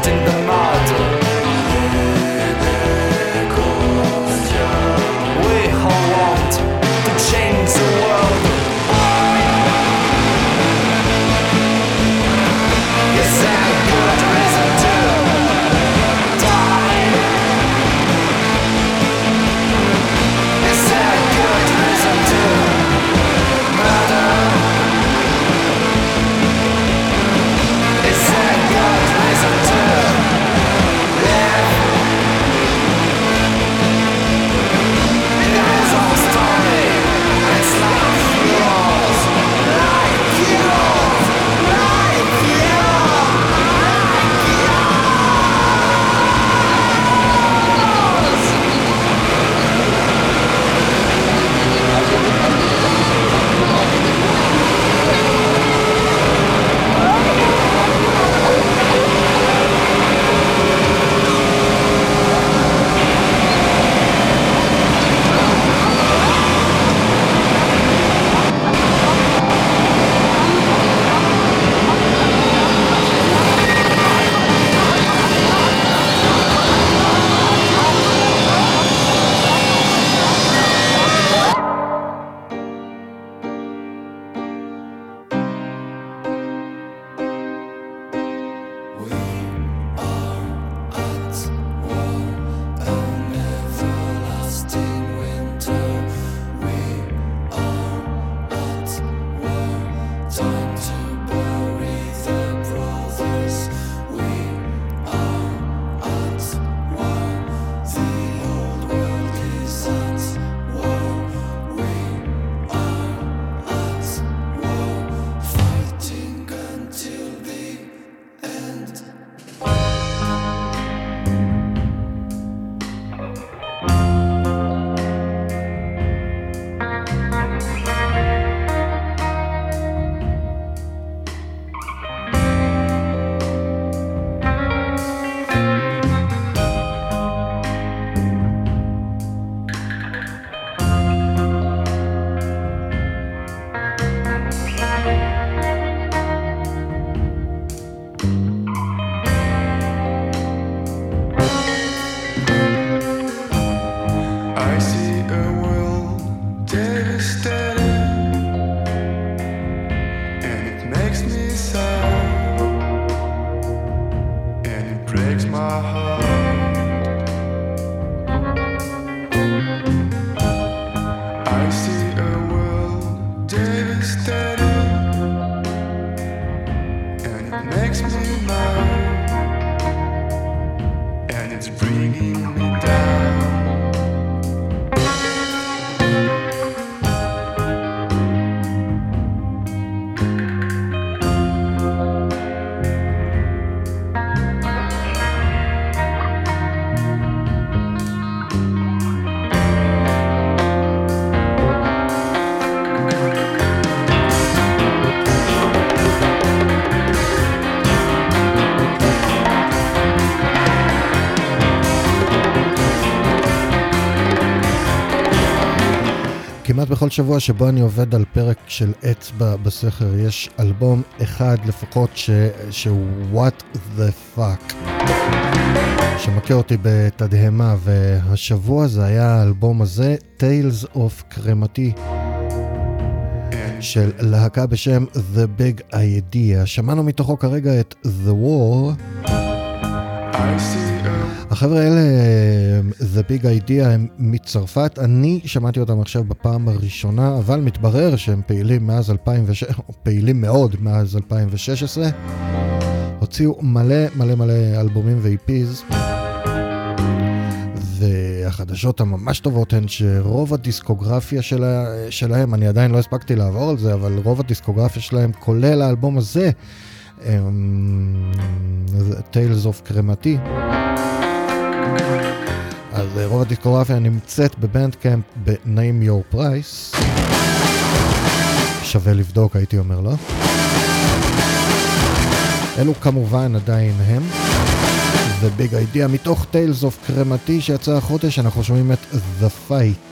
[SPEAKER 22] lost in the
[SPEAKER 2] בכל שבוע שבו אני עובד על פרק של אצבע בסכר, יש אלבום אחד לפחות ש... שהוא What the fuck, שמכה אותי בתדהמה, והשבוע זה היה האלבום הזה, Tales of קרמתי, של להקה בשם The Big Idea. שמענו מתוכו כרגע את The War. החבר'ה האלה, The Big Idea, הם מצרפת. אני שמעתי אותם עכשיו בפעם הראשונה, אבל מתברר שהם פעילים מאז 2006, או פעילים מאוד מאז 2016. הוציאו מלא מלא מלא אלבומים ו-EPs. והחדשות הממש טובות הן שרוב הדיסקוגרפיה שלה, שלהם, אני עדיין לא הספקתי לעבור על זה, אבל רוב הדיסקוגרפיה שלהם, כולל האלבום הזה, Tales of קרמתי. אז רוב הדיסקוגרפיה נמצאת בבנדקאמפ ב-Name Your Price. שווה לבדוק, הייתי אומר, לא? אלו כמובן עדיין הם. וביג אידיאה מתוך Tales of קרמתי שיצא החודש, אנחנו שומעים את The Fight.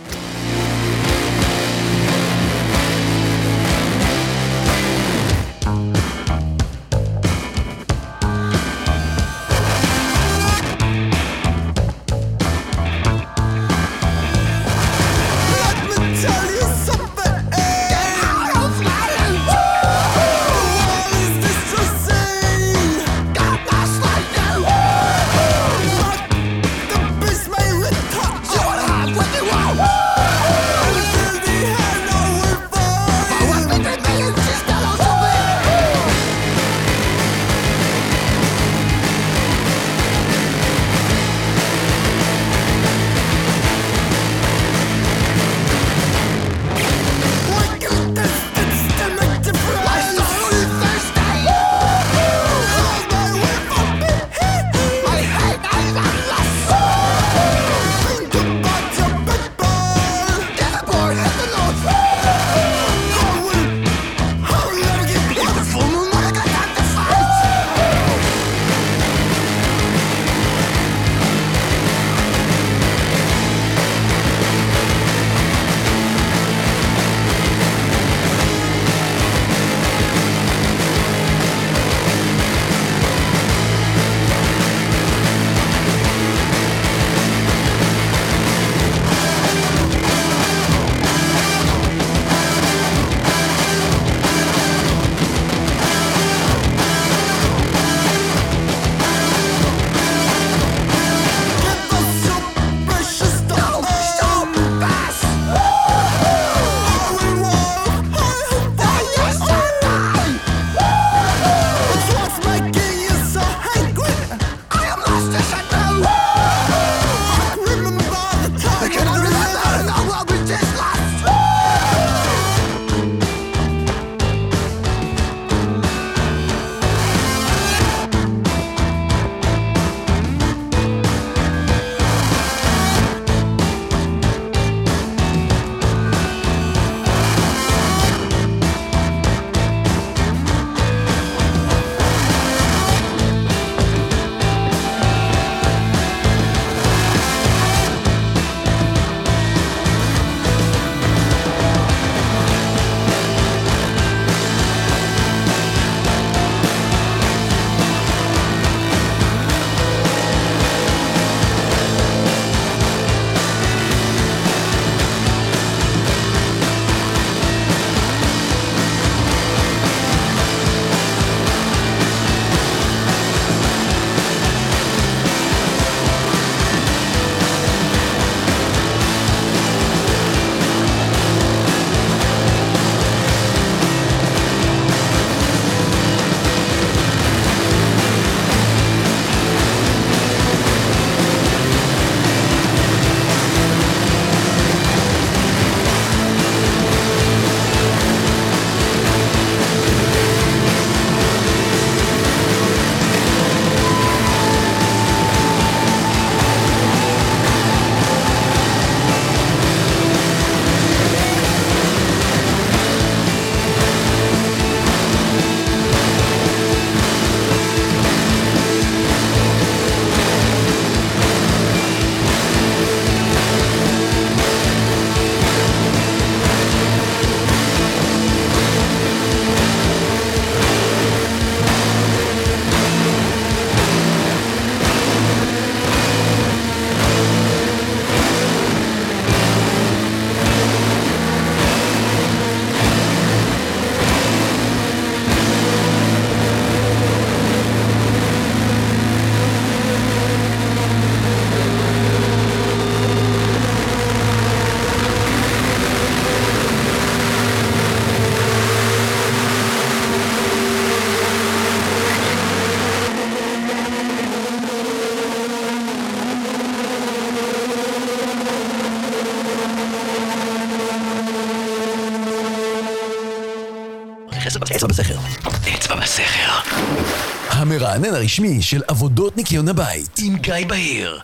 [SPEAKER 4] המרענן הרשמי של עבודות ניקיון הבית.
[SPEAKER 3] עם גיא בהיר.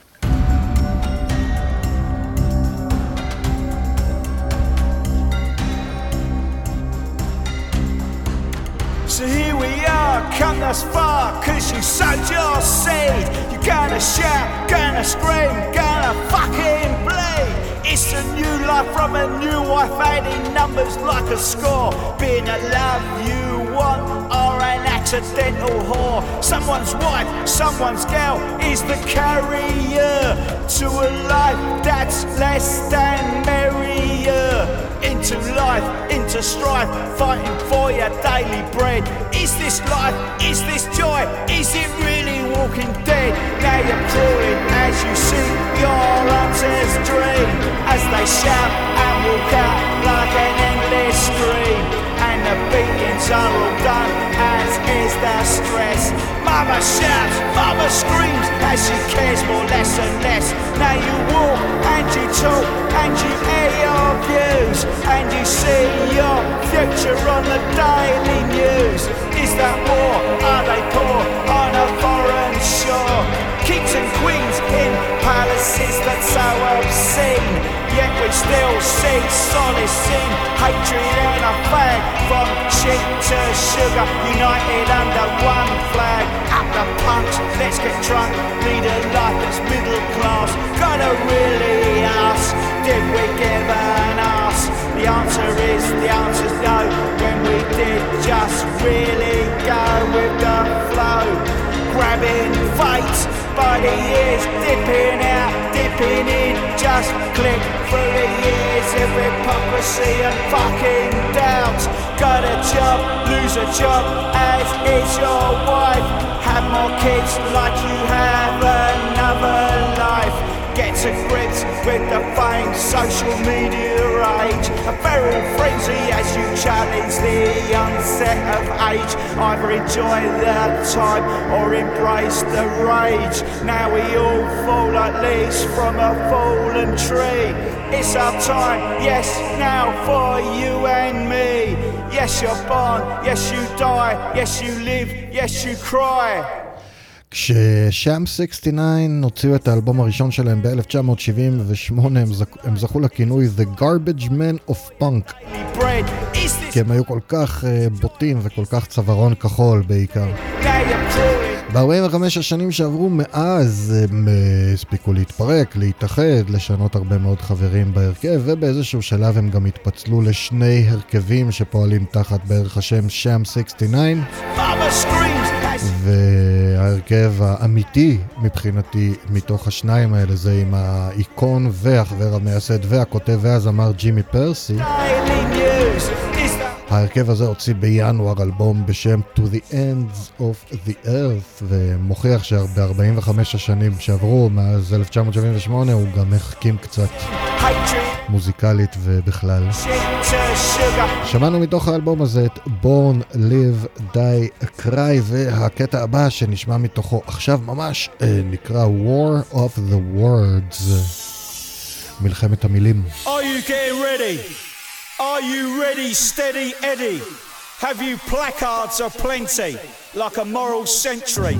[SPEAKER 10] So here we are, come thus far, cause you sowed your seed. You're gonna shout, gonna scream, gonna fucking bleed. It's a new life from a new wife, adding numbers like a score. Being a love you want accidental whore. Someone's wife, someone's girl is the carrier to a life that's less than merrier into life, into strife, fighting for your daily bread. Is this life? Is this joy? Is it really walking dead? Now you're crawling as you see your answers dream as they shout and walk out like an endless stream. And the beatings are all done as is the stress. Mama shouts, mama screams as she cares more less and less. Now you walk and you talk and you air your views and you see your future on the daily news. Is that war? Are they poor on a foreign shore? Kings and queens in palaces that's so obscene. Yet we still see solace in hatred and a flag from sheep to sugar, united under one flag. Up the punch, let's get drunk, lead a life that's middle class. Gotta really ask, did we give an ass? The answer is, the answer's no. When we did just really go with the flow, grabbing fate by the ears, dipping out, dipping in, just click through the years of hypocrisy and fucking doubts. Got a job, lose a job, as is your wife. Have more kids like you have another life. Get to grips with the famed social media age. A feral frenzy as you challenge the onset of age. Either enjoy the time or embrace the rage. Now we all fall at least from a fallen tree. It's our time, yes, now for you and me. Yes, you're born, yes, you die, yes, you live, yes, you cry.
[SPEAKER 2] כששאם 69 הוציאו את האלבום הראשון שלהם ב-1978, הם, זכ... הם זכו לכינוי The Garbage Man of Punk. כי הם היו כל כך uh, בוטים וכל כך צווארון כחול בעיקר. ב-45 השנים שעברו מאז הם uh, הספיקו להתפרק, להתאחד, לשנות הרבה מאוד חברים בהרכב, ובאיזשהו שלב הם גם התפצלו לשני הרכבים שפועלים תחת בערך השם שאם 69. וההרכב האמיתי מבחינתי מתוך השניים האלה זה עם האיקון והחבר המייסד והכותב והזמר ג'ימי פרסי. ההרכב הזה הוציא בינואר אלבום בשם To the Ends of the Earth ומוכיח שב-45 השנים שעברו מאז 1978 הוא גם החכים קצת מוזיקלית ובכלל. שמענו מתוך האלבום הזה את Born Live Die Cry והקטע הבא שנשמע מתוכו עכשיו ממש נקרא War of the Words מלחמת המילים.
[SPEAKER 10] Are you getting ready? Are you ready, steady Eddie? Have you placards aplenty, like a moral century?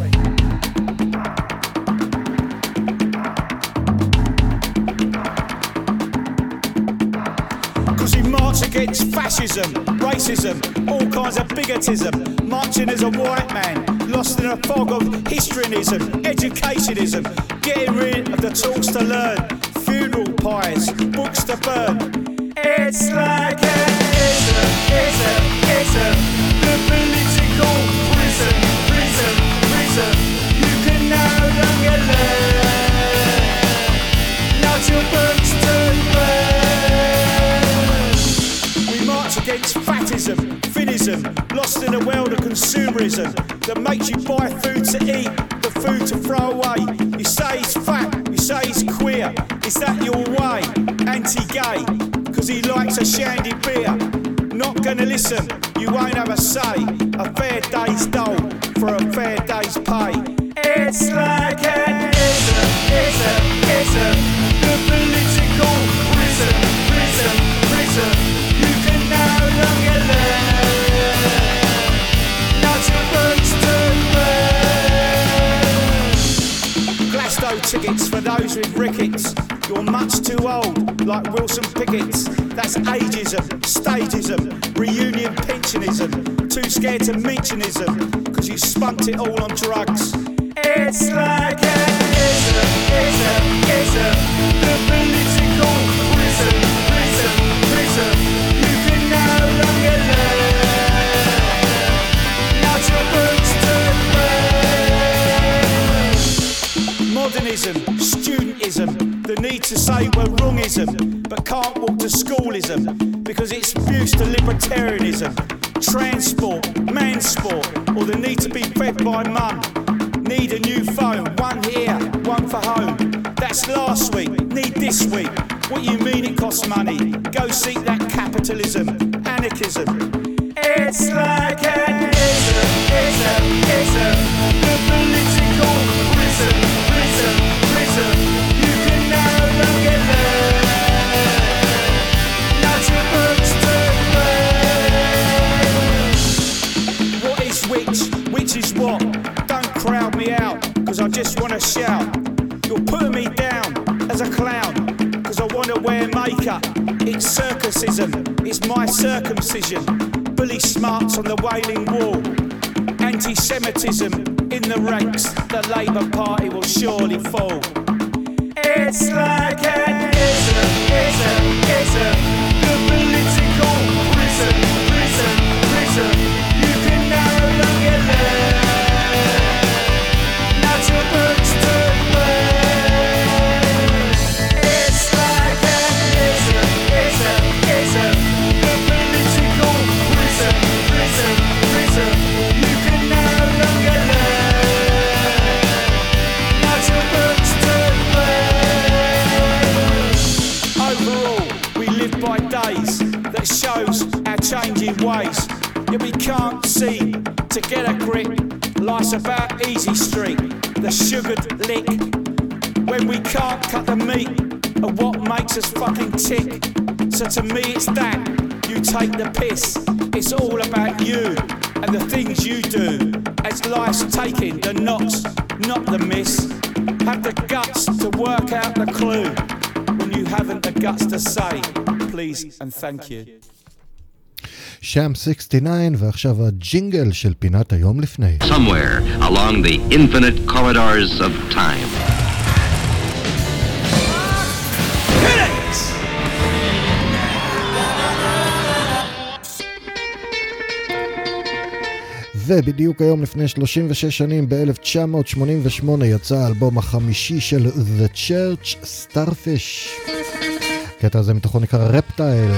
[SPEAKER 10] Cause he marched against fascism, racism, all kinds of bigotism, marching as a white man, lost in a fog of histrionism, educationism, getting rid of the tools to learn, funeral pies, books to burn, it's like an ism, ism. The political prison, prison, prison. You can no longer learn. Not your books to burn. We march against fatism, finism, lost in a world of consumerism that makes you buy food to eat, the food to throw away. You say it's fat, you say it's queer. Is that your way? Anti-gay cause he likes a shandy beer. Not gonna listen, you won't have a say. A fair day's dole for a fair day's pay. It's like an ism, ism. Tickets for those with rickets. You're much too old, like Wilson Pickett's. That's ageism, stagism, reunion pensionism. Too scared to mentionism, cause you spunt it all on drugs. It's like an ism, ism, ism. The political the need to say we're wrongism, but can't walk to schoolism because it's abuse to libertarianism, transport, mansport, or the need to be fed by mum. Need a new phone, one here, one for home. That's last week, need this week. What you mean it costs money? Go seek that capitalism, anarchism. It's like an ism, ism, ism. I just wanna shout. You're putting me down as a clown, cause I wanna wear makeup. It's circusism, it's my circumcision. Bully smarts on the wailing wall. Anti Semitism in the ranks, the Labour Party will surely fall. It's like an ism, ism, ism. Our ways. Yet we can't see. to get a grip. Life's about easy street, the sugared lick. When we can't cut the meat of what makes us fucking tick. So to me it's that, you take the piss. It's all about you and the things you do. As life's taking the knocks, not the miss. Have the guts to work out the clue when you haven't the guts to say please and thank you.
[SPEAKER 2] שם 69 ועכשיו הג'ינגל של פינת היום לפני.
[SPEAKER 25] somewhere along the infinite corridors of time.
[SPEAKER 2] ובדיוק היום לפני 36 שנים, ב-1988, יצא האלבום החמישי של The Church, Starfish. הקטע הזה מתוכו נקרא רפטייל.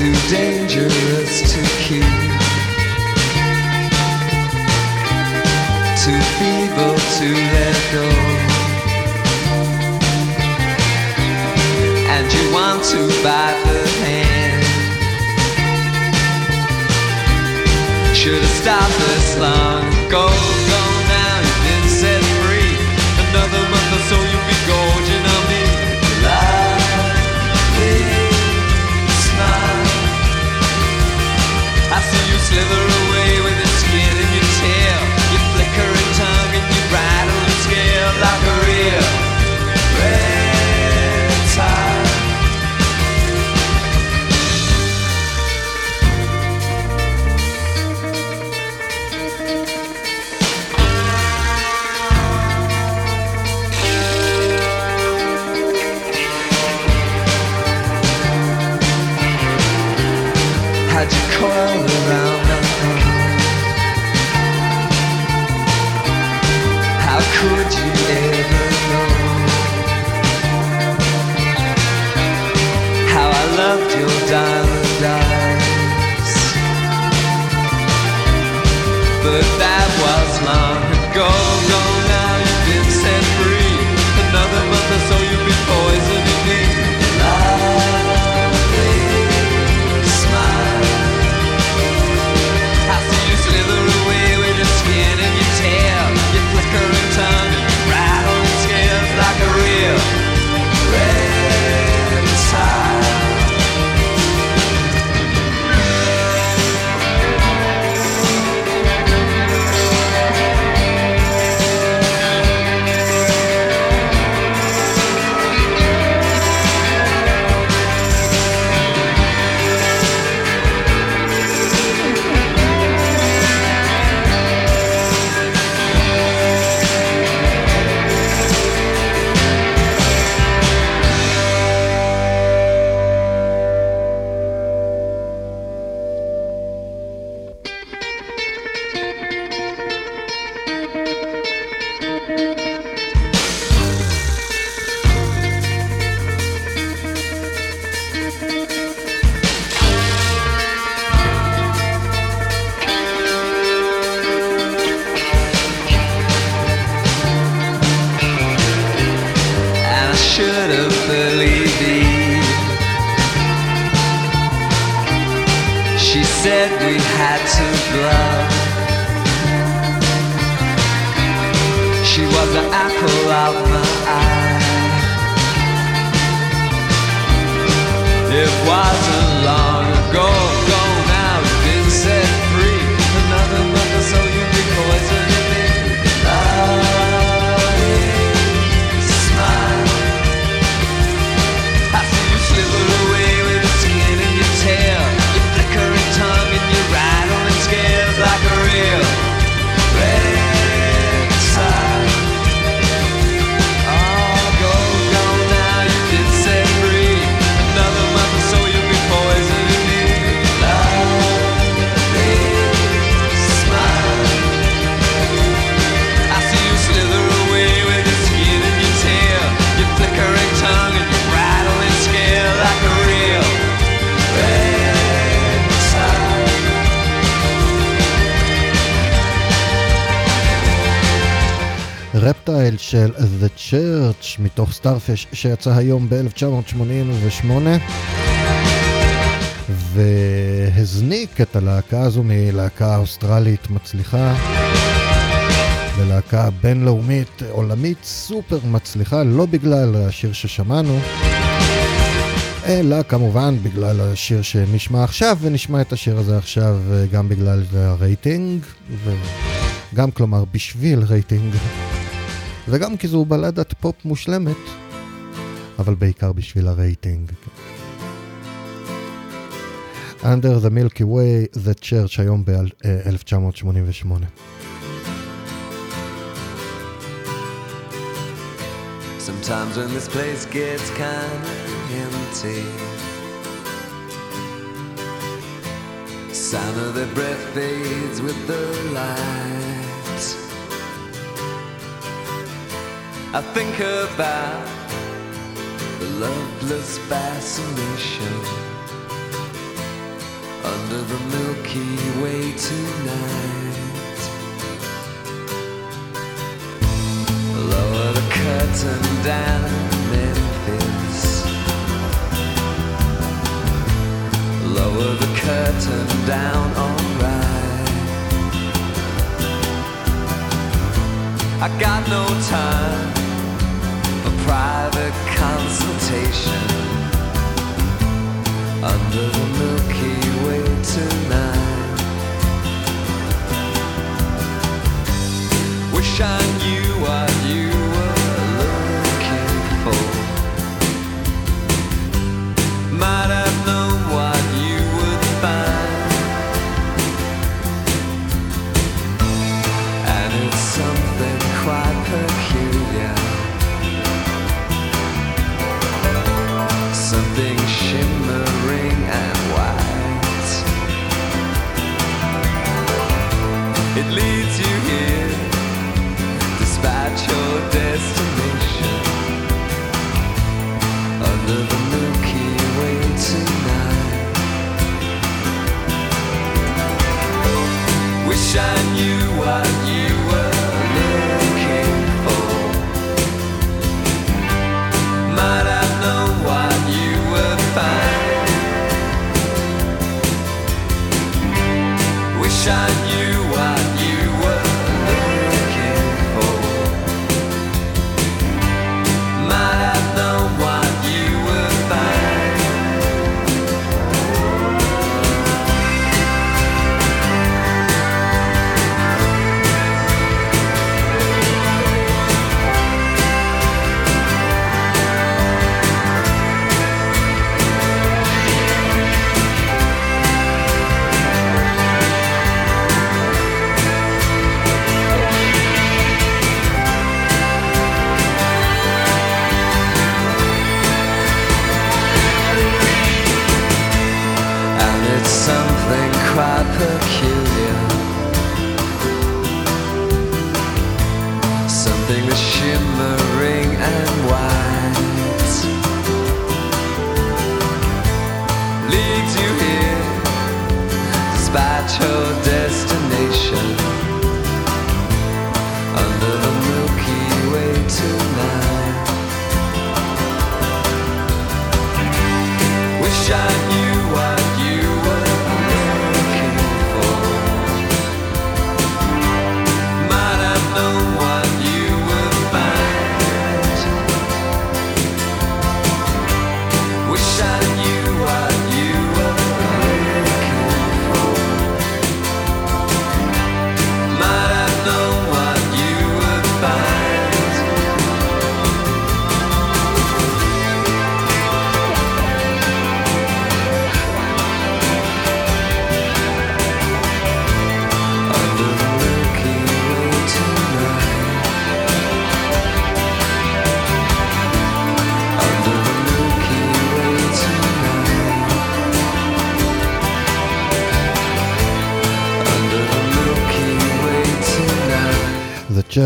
[SPEAKER 17] Too dangerous to keep. Too feeble to let go. And you want to bite the hand. Should have stopped this long ago.
[SPEAKER 2] Church מתוך Starfish שיצא היום ב-1988 והזניק את הלהקה הזו מלהקה אוסטרלית מצליחה ללהקה בינלאומית עולמית סופר מצליחה לא בגלל השיר ששמענו אלא כמובן בגלל השיר שנשמע עכשיו ונשמע את השיר הזה עכשיו גם בגלל הרייטינג וגם כלומר בשביל רייטינג וגם כי זו בלדת פופ מושלמת, אבל בעיקר בשביל הרייטינג. Under the Milky Way, The Church, היום ב-1988.
[SPEAKER 17] Sometimes when this place gets kinda empty, sound of their breath fades with the light. I think about the loveless fascination under the Milky Way tonight. Lower the curtain down Memphis. Lower the curtain down, alright. I got no time private consultation under the Milky Way tonight. Wish I knew what you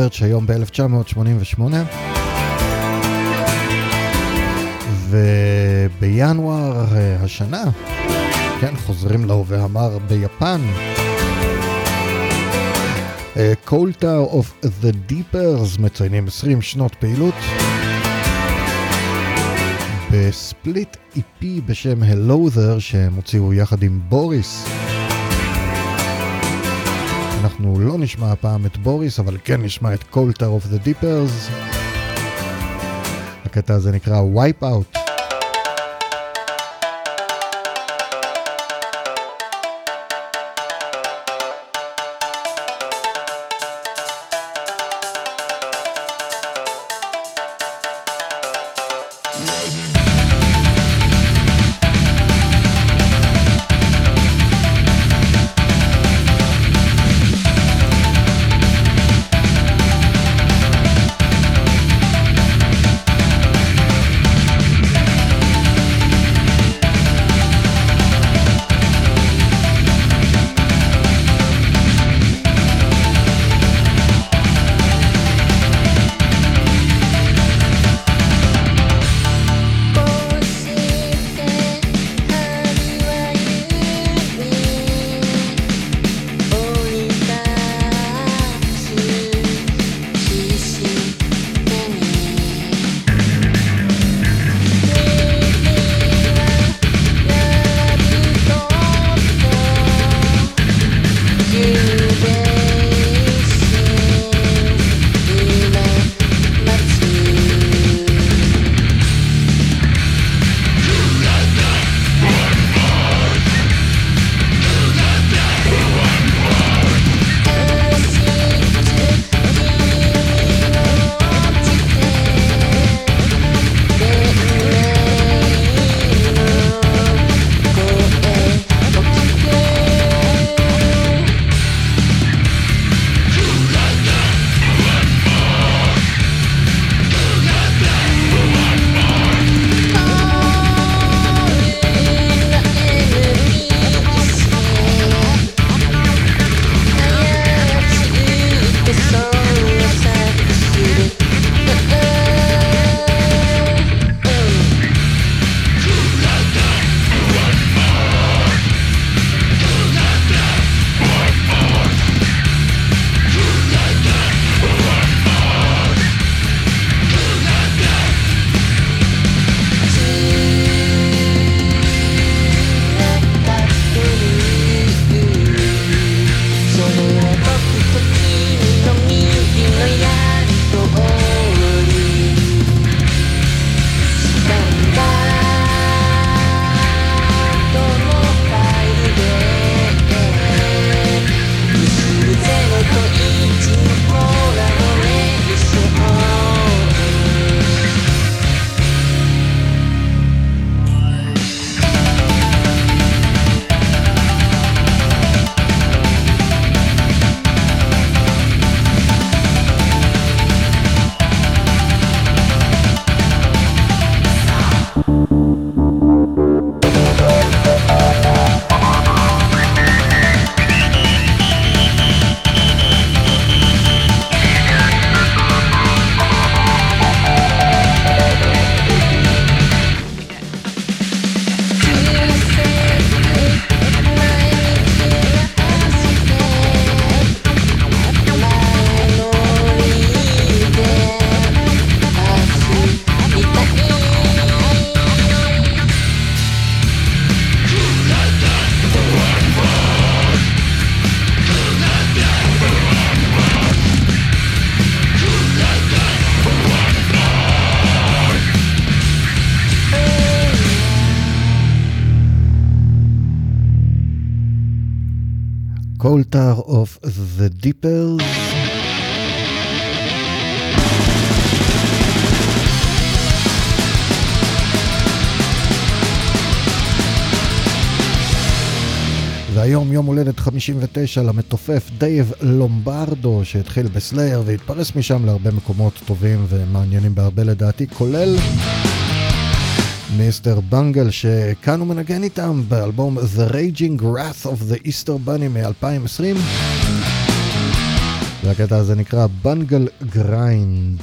[SPEAKER 26] Church היום ב-1988. ובינואר אה, השנה, כן, חוזרים להווה המר ביפן. Coaltar of the Deepers מציינים 20 שנות פעילות. בספליט EP בשם Hello There שהם הוציאו יחד עם בוריס. אנחנו לא נשמע הפעם את בוריס, אבל כן נשמע את Coaltar of the Deepers. הקטע הזה נקרא Wipe Out. Deepers. והיום יום הולדת 59 למתופף דייב לומברדו שהתחיל ב Slayer והתפרס משם להרבה מקומות טובים ומעניינים בהרבה לדעתי, כולל Mr. Bungle שכאן הוא מנגן איתם באלבום The Raging Wrath of the Easter Bunny מ-2020
[SPEAKER 5] והקטע הזה נקרא בנגל גריינד.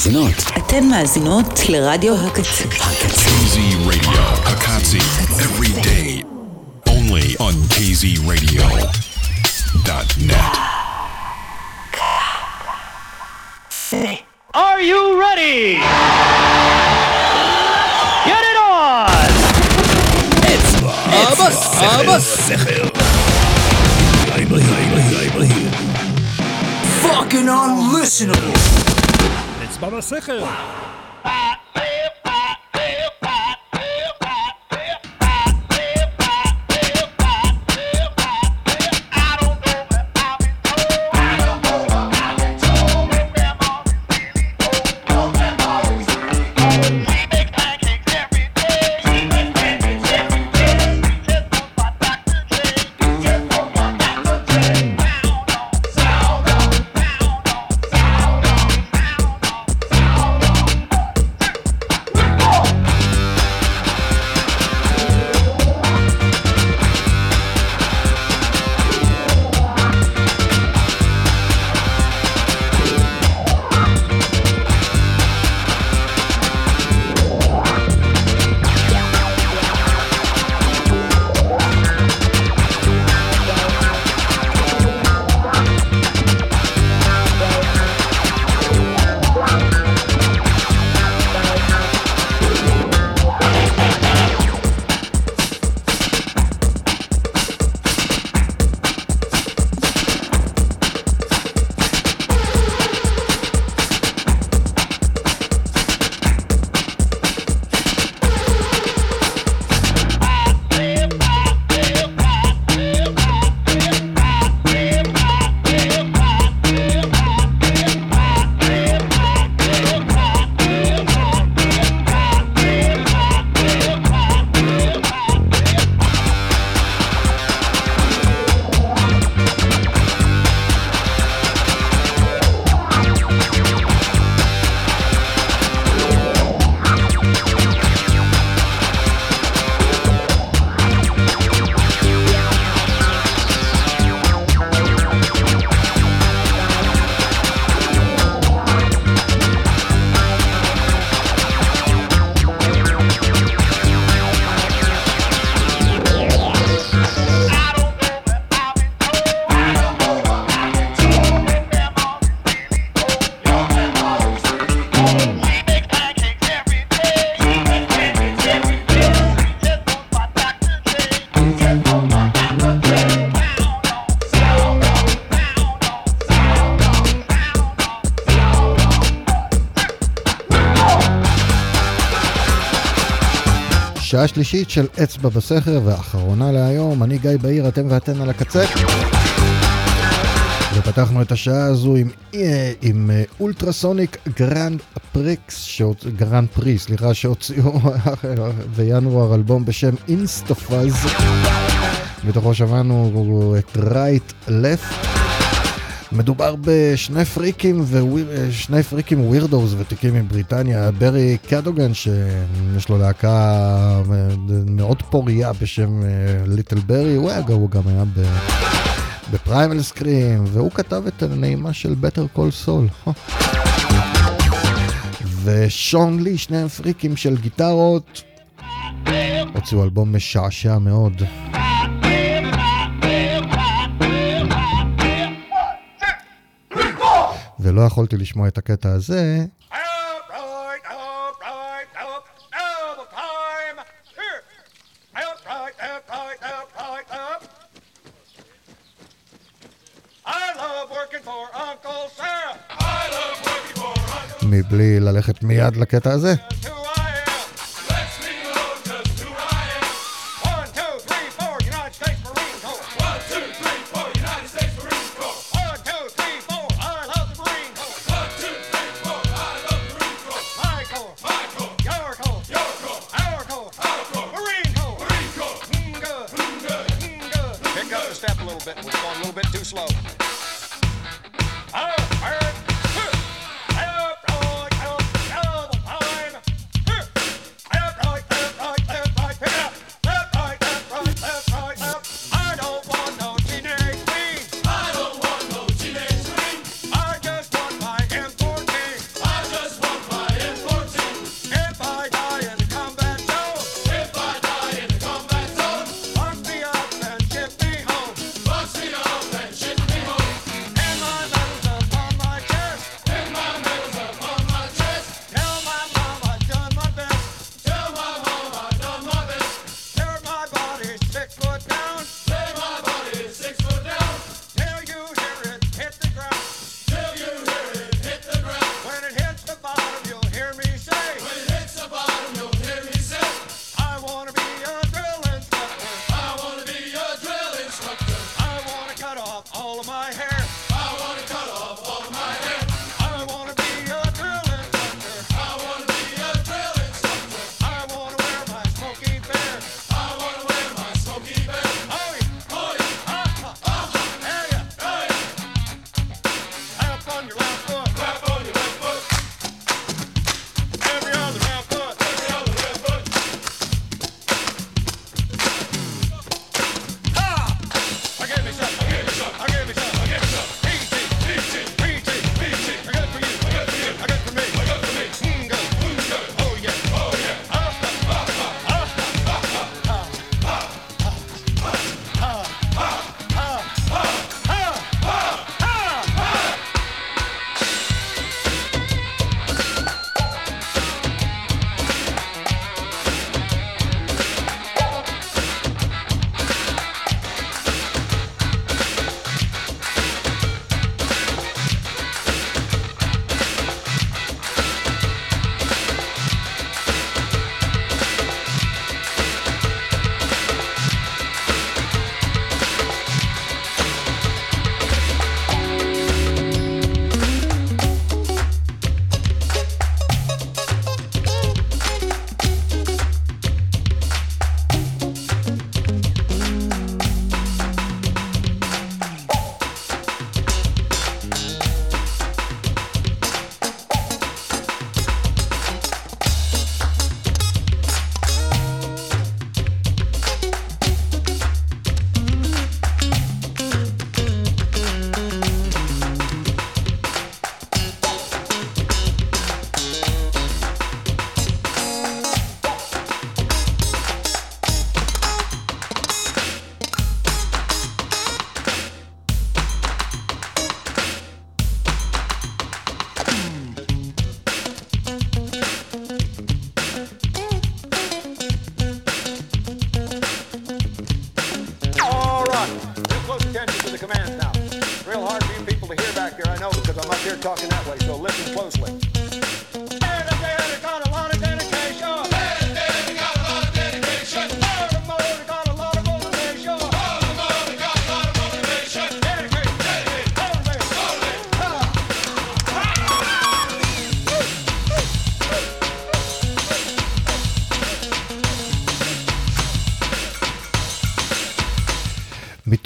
[SPEAKER 3] מאזינות
[SPEAKER 19] אתן מאזינות לרדיו הקצה.
[SPEAKER 14] KZ
[SPEAKER 2] שעה שלישית של אצבע בסכר והאחרונה להיום, אני גיא בהיר, אתם ואתן על הקצה. ופתחנו את השעה הזו עם, אה, עם אה, Ultrasonic Grand Prix, שהוצ... Grand Prix, סליחה, שהוציאו <laughs> בינואר אלבום בשם Instafuzz. בתוכו שמענו את Right Left. מדובר בשני פריקים, שני פריקים ו weirdos ותיקים מבריטניה, ברי קדוגן שיש לו להקה מאוד פוריה בשם ליטל ברי, הוא, היה, הוא גם היה. בפריימל סקרים, והוא כתב את הנעימה של בטר קול סול. ושון לי, שניהם פריקים של גיטרות, הוציאו אלבום משעשע מאוד. ולא יכולתי לשמוע את הקטע הזה. מבלי ללכת מיד לקטע הזה.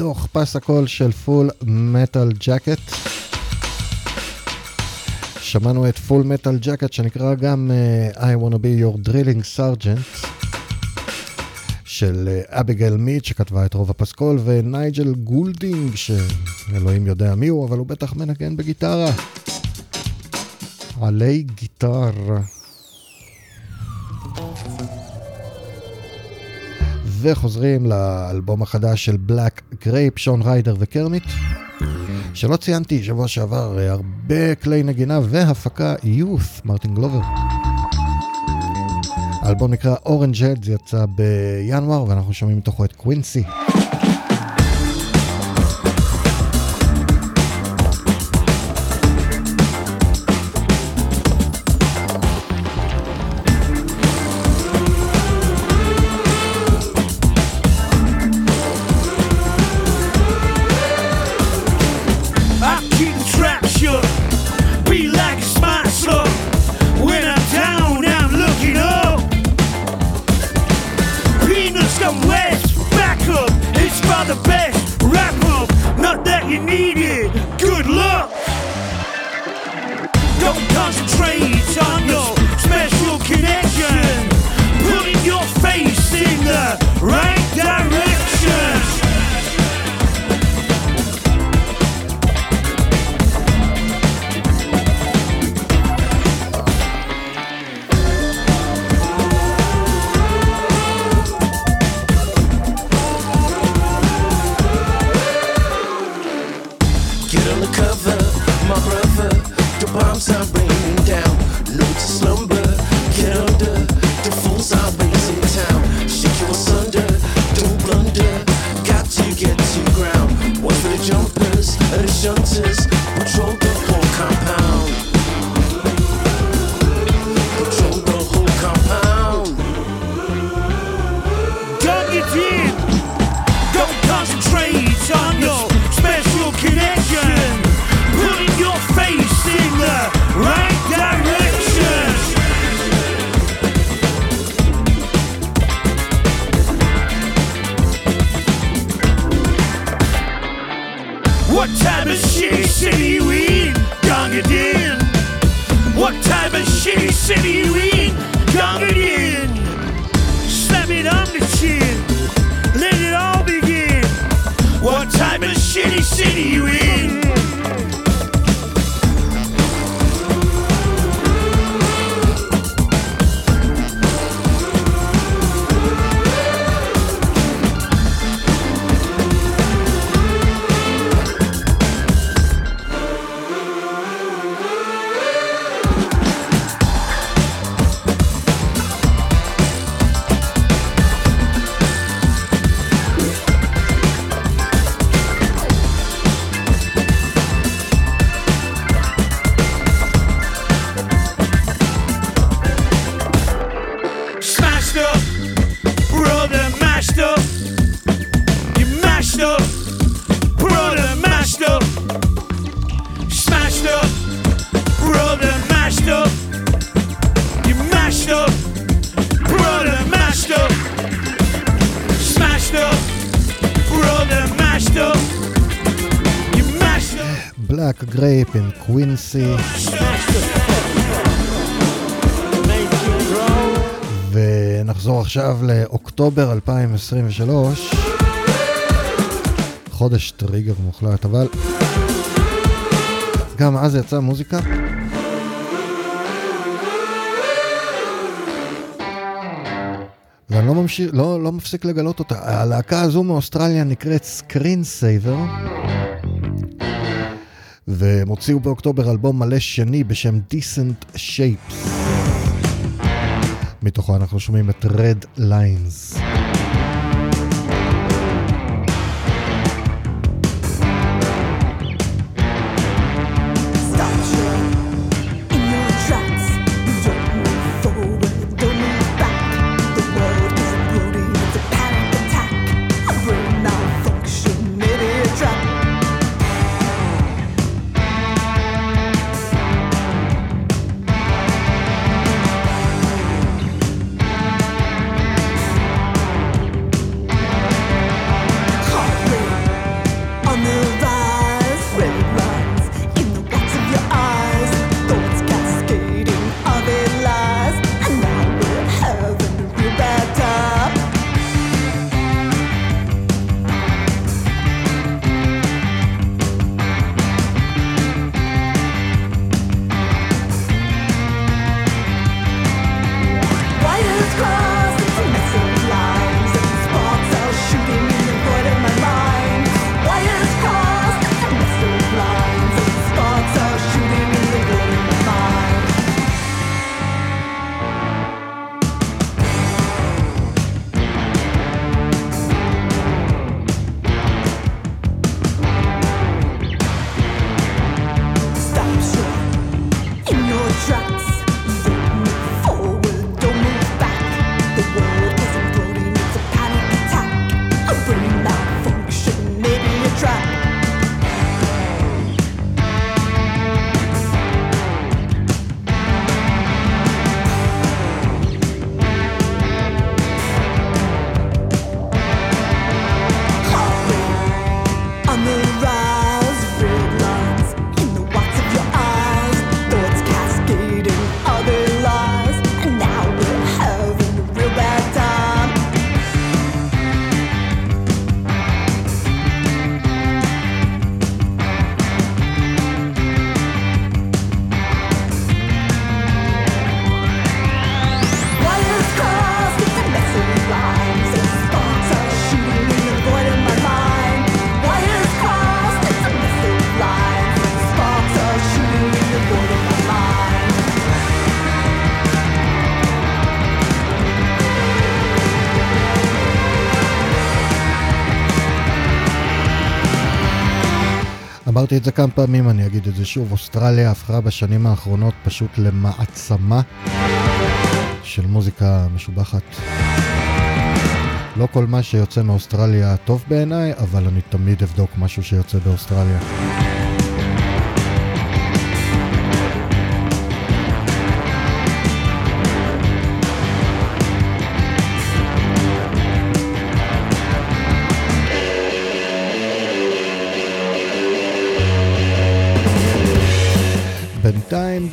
[SPEAKER 2] מתוך פס הקול של Full Metal Jacket. שמענו את Full Metal Jacket שנקרא גם uh, I want to be your drilling sergeant של אה, אביגייל uh, מיד שכתבה את רוב הפסקול ונייג'ל גולדינג שאלוהים יודע מי הוא אבל הוא בטח מנגן בגיטרה. עלי גיטרה. וחוזרים לאלבום החדש של Black Grape, שון ריידר וקרמיט. שלא ציינתי, שבוע שעבר אה, הרבה כלי נגינה והפקה יוף, מרטין גלובר. האלבום נקרא Orange Head, זה יצא בינואר ואנחנו שומעים מתוכו את קווינסי.
[SPEAKER 27] קווינסי. ונחזור עכשיו לאוקטובר 2023. חודש טריגר מוחלט, אבל גם אז יצאה מוזיקה. ואני לא, ממשיך, לא, לא מפסיק לגלות אותה. הלהקה הזו מאוסטרליה נקראת Screensaver. והם הוציאו באוקטובר אלבום מלא שני בשם Decent Shapes. מתוכו אנחנו שומעים את Red Lines. אמרתי את זה כמה פעמים, אני אגיד את זה שוב, אוסטרליה הפכה בשנים האחרונות פשוט למעצמה של מוזיקה משובחת. לא כל מה שיוצא מאוסטרליה טוב בעיניי, אבל אני תמיד אבדוק משהו שיוצא באוסטרליה.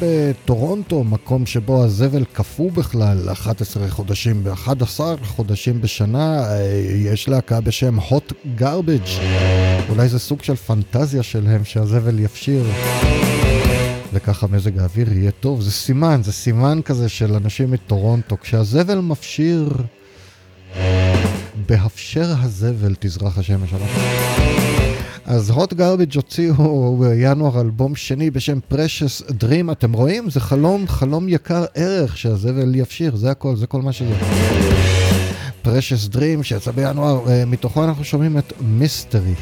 [SPEAKER 2] בטורונטו, מקום שבו הזבל קפוא בכלל 11 חודשים ב-11 חודשים בשנה, אה, יש להקה בשם hot garbage. אולי זה סוג של פנטזיה שלהם שהזבל יפשיר. וככה מזג האוויר יהיה טוב, זה סימן, זה סימן כזה של אנשים מטורונטו. כשהזבל מפשיר, בהפשר הזבל תזרח השמש עליו. אז hot garbage הוציאו בינואר אלבום שני בשם Precious Dream, אתם רואים? זה חלום, חלום יקר ערך שהזבל יפשיר, זה הכל, זה כל מה שזה. Precious Dream שיצא בינואר, אה, מתוכו אנחנו שומעים את מיסטרי.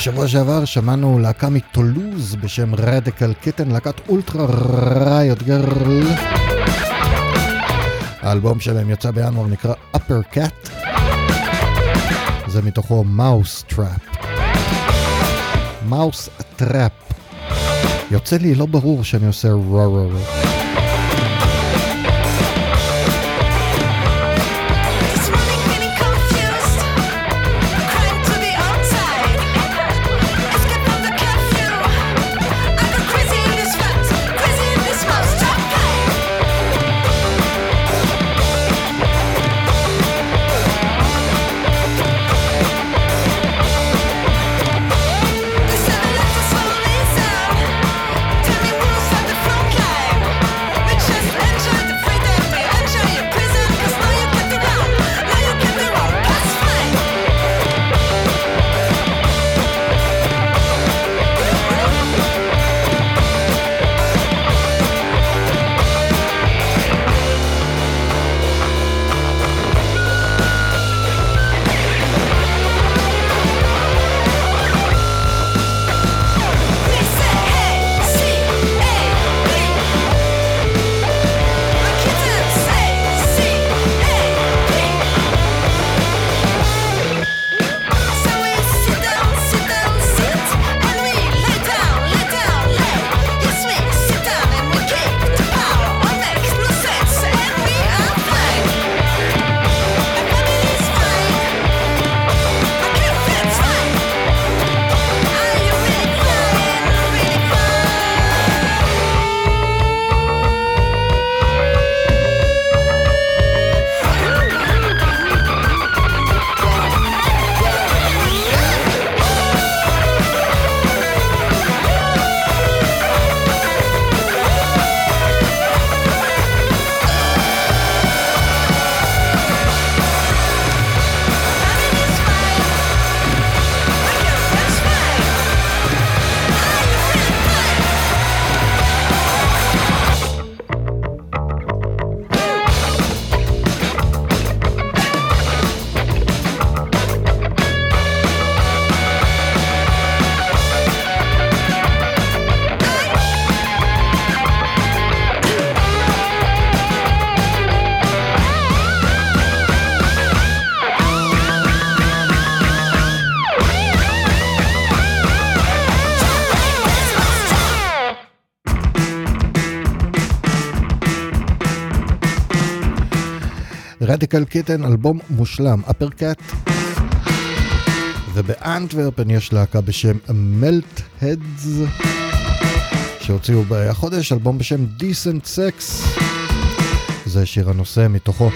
[SPEAKER 2] שבוע שעבר שמענו להקה מטולוז בשם Radical Kitten, להקת אולטרה riot grrrl. האלבום שלהם יצא בינואר נקרא Uppercat. זה מתוכו Mouse Trap. Mouse Trap. יוצא לי לא ברור שאני עושה רו רו רו. קיטן אלבום מושלם, אפרקאט. ובאנטוורפן יש להקה בשם מלט הדס, שהוציאו החודש אלבום בשם Decent Sex. זה שיר הנושא מתוכו.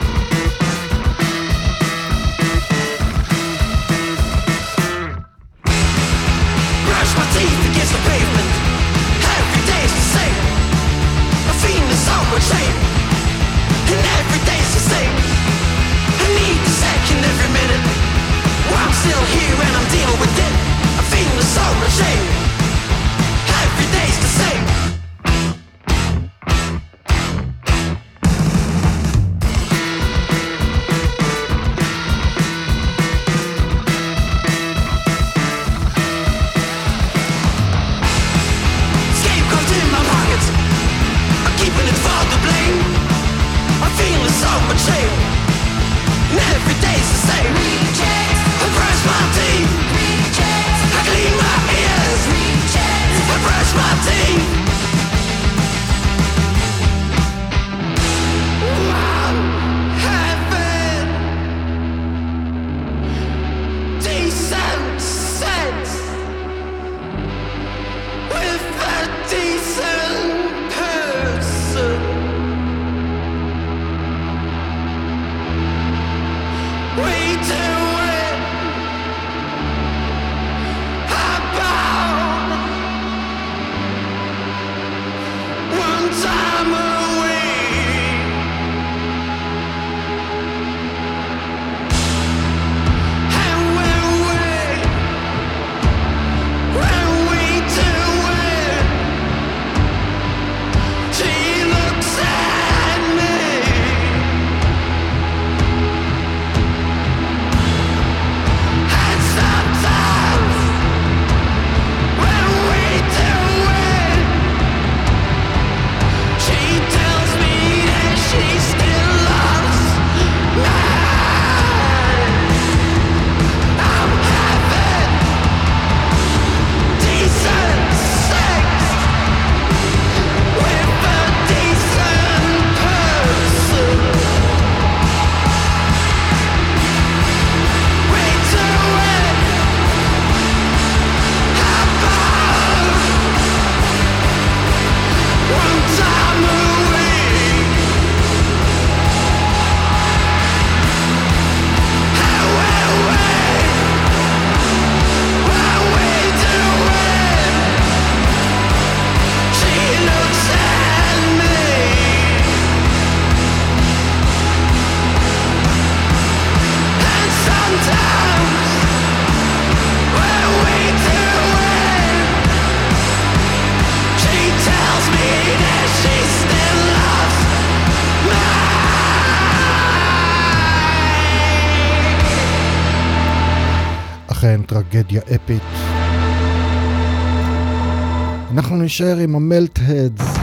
[SPEAKER 2] נשאר עם המלט הדס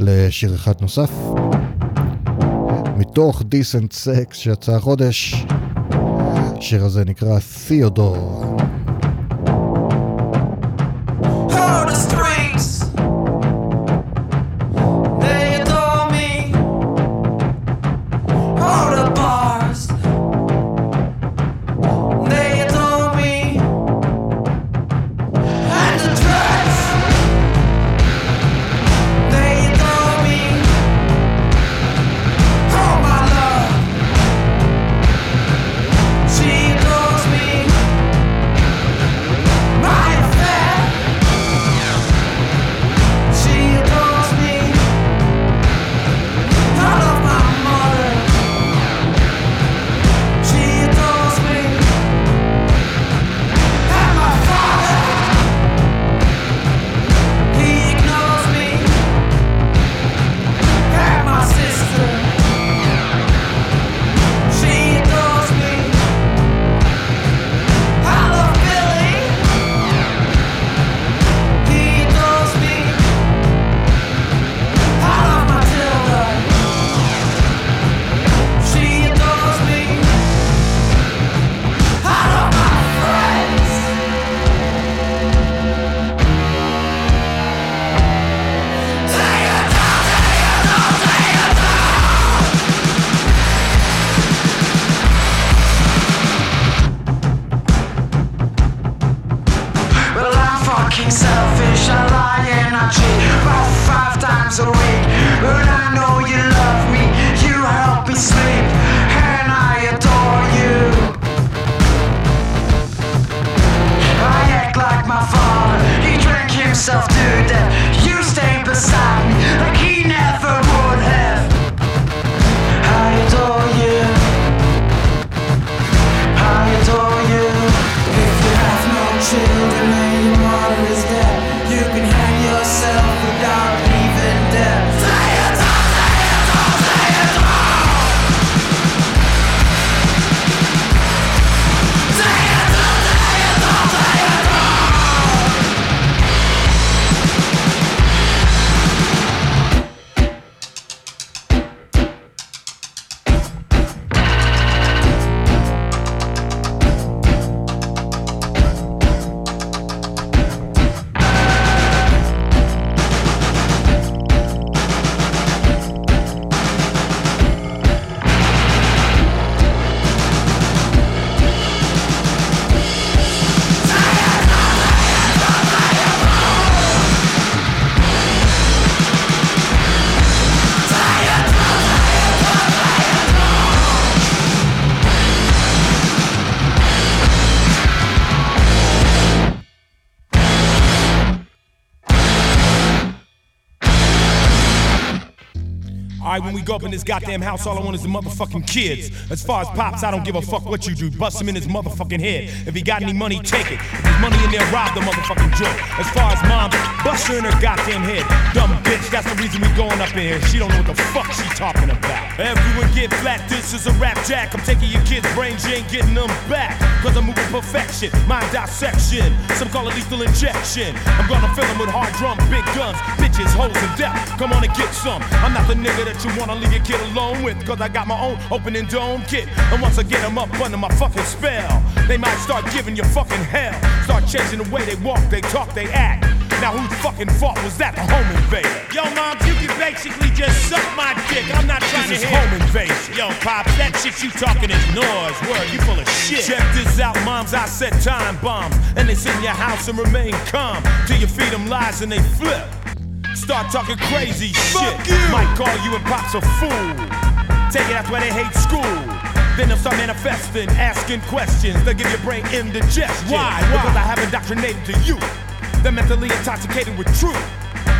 [SPEAKER 2] לשיר אחד נוסף מתוך דיסנט סקס שיצא החודש. השיר הזה נקרא תיאודור.
[SPEAKER 28] Up in this goddamn house, all I want is the motherfucking kids. As far as pops, I don't give a fuck what you do. Bust him in his motherfucking head. If he got any money, take it. If there's money in there, rob the motherfucking joint. As far as mom, bust her in her goddamn head. Dumb bitch, that's the reason we going up in here. She don't know what the fuck she talking about. Everyone get flat, this is a rap jack. I'm taking your kids' brains, you ain't getting them back. Cause I'm moving perfection, mind dissection. Some call it lethal injection. I'm gonna fill them with hard drum, big guns, bitches, hoes, and death. Come on and get some. I'm not the nigga that you wanna leave your kid alone with. Cause I got my own opening dome kit. And once I get them up under my fucking spell, they might start giving you fucking hell. Start changing the way they walk, they talk, they act. Now whose fucking fault was that? The home invader. Yo, mom, you can basically just suck my dick. I'm not trying
[SPEAKER 29] This
[SPEAKER 28] to
[SPEAKER 29] is
[SPEAKER 28] home invasion. Yo, pops, that shit you talking is noise. Word, you full of shit. Check this out, moms. I set time bombs, and they sit in your house and remain calm till you feed them lies and they flip. Start talking crazy shit. Might call you and pops a fool. Take it that's why they hate school. Then they'll start manifesting, asking questions. They'll give your brain indigestion. Why? Why? Because I have indoctrinated to you. They're mentally intoxicated with truth.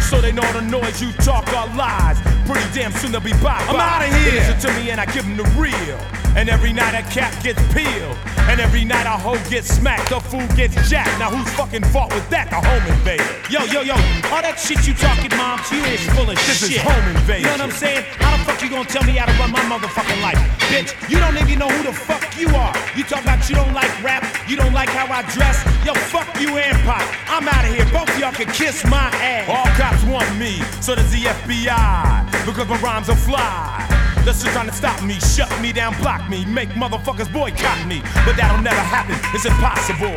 [SPEAKER 28] So they know the noise you talk are lies. Pretty damn soon they'll be bye
[SPEAKER 29] I'm out of here.
[SPEAKER 28] They listen to me and I give them the real. And every night a cap gets peeled. And every night a hoe gets smacked. The fool gets jacked. Now who's fucking fault with that? The home invader. Yo, yo, yo. All that shit you talking, mom, you is full of
[SPEAKER 29] This is
[SPEAKER 28] shit.
[SPEAKER 29] home invasion.
[SPEAKER 28] You know what I'm saying? How the fuck you gonna tell me how to run my motherfucking life? Bitch, you don't even know who the fuck you are. You talk about you don't like rap, you don't like how I dress. Yo, fuck you and Pop. I'm out of here. Both of y'all can kiss my ass. All cops want me, so does the FBI. Because my rhymes are fly. They're still trying to stop me, shut me down, block me, make motherfuckers boycott me. But that'll never happen, it's impossible.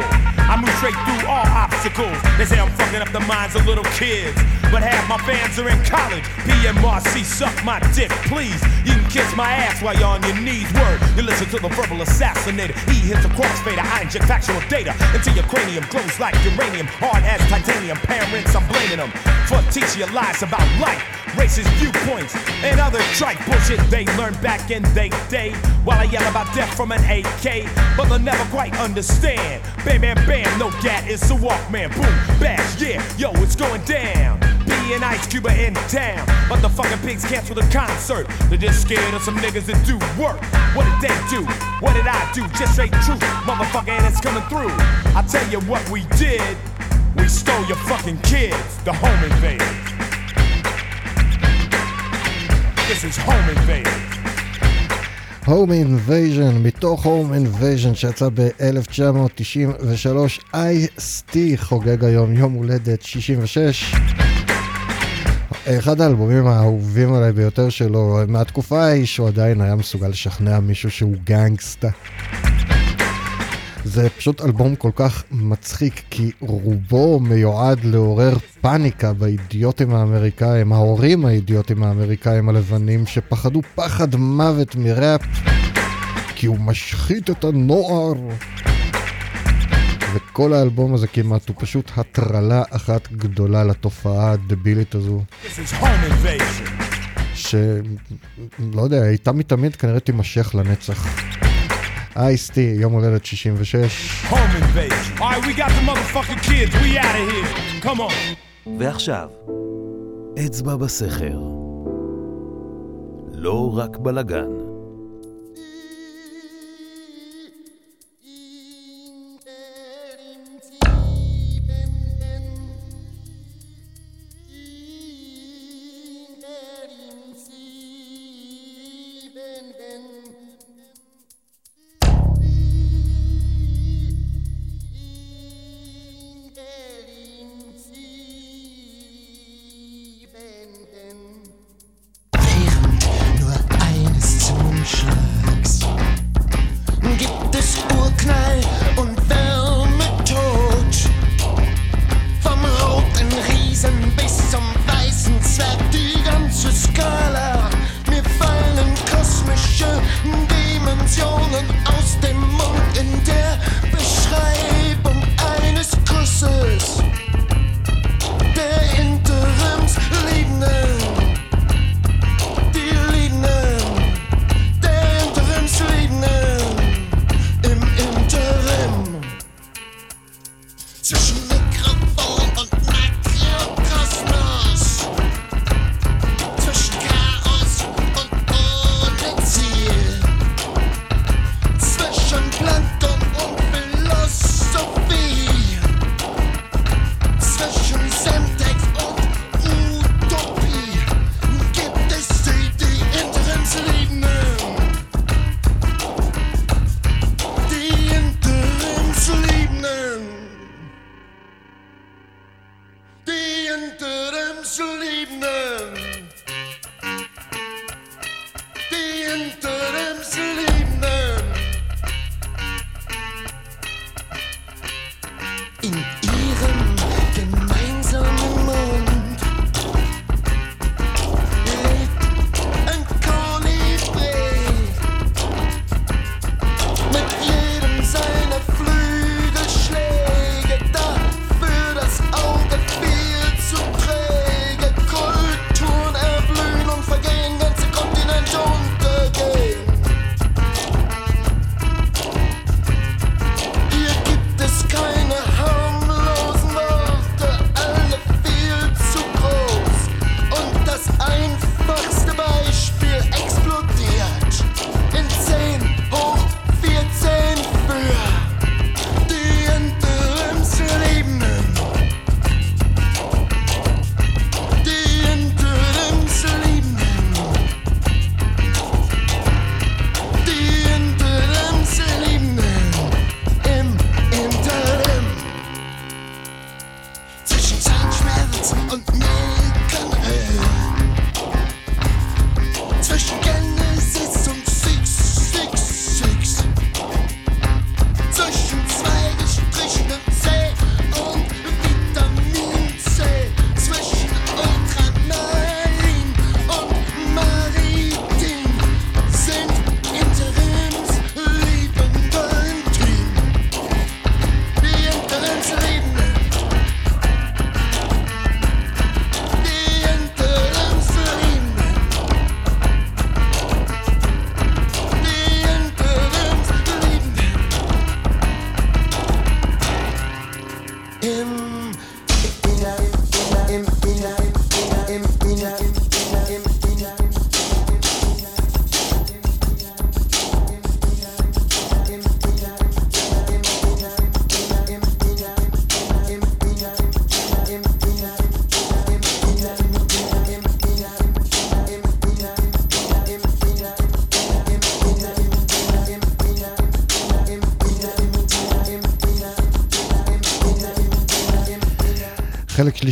[SPEAKER 28] I move straight through all obstacles. They say I'm fucking up the minds of little kids. But half my fans are in college. PMRC, suck my dick, please. You can kiss my ass while you're on your knees. Word, you listen to the verbal assassinator. He hits a crossfader. I inject factual data into your cranium. Glows like uranium, hard as titanium. Parents, I'm blaming them for teaching you lies about life, racist viewpoints, and other trite bullshit they learned back in they day. While I yell about death from an AK, but they'll never quite understand. Bam, bam, bam, no gat, it's a Walkman. Boom, bash, yeah, yo, it's going down. B and Ice Cube in town, but the fucking pigs canceled the concert. They're just scared of some niggas that do work. What did they do? What did I do? Just say truth, motherfucker, and it's coming through. I tell you what we did. We stole your fucking kids, the home invaders. Home invaders.
[SPEAKER 2] Home Invasion, מתוך Home Invasion שיצא ב-1993, I-ST חוגג היום יום הולדת 66. אחד האלבומים האהובים עליי ביותר שלו, מהתקופה ההיא שהוא עדיין היה מסוגל לשכנע מישהו שהוא גנגסטה. זה פשוט אלבום כל כך מצחיק, כי רובו מיועד לעורר פאניקה באידיוטים האמריקאים, ההורים האידיוטים האמריקאים הלבנים, שפחדו פחד מוות מראפ, כי הוא משחית את הנוער. וכל האלבום הזה כמעט הוא פשוט הטרלה אחת גדולה לתופעה הדבילית הזו. שלא יודע, הייתה מתמיד כנראה תימשך לנצח. אייסטי, יום הולדת 66.
[SPEAKER 3] ועכשיו, אצבע בסכר. לא רק
[SPEAKER 30] בלאגן.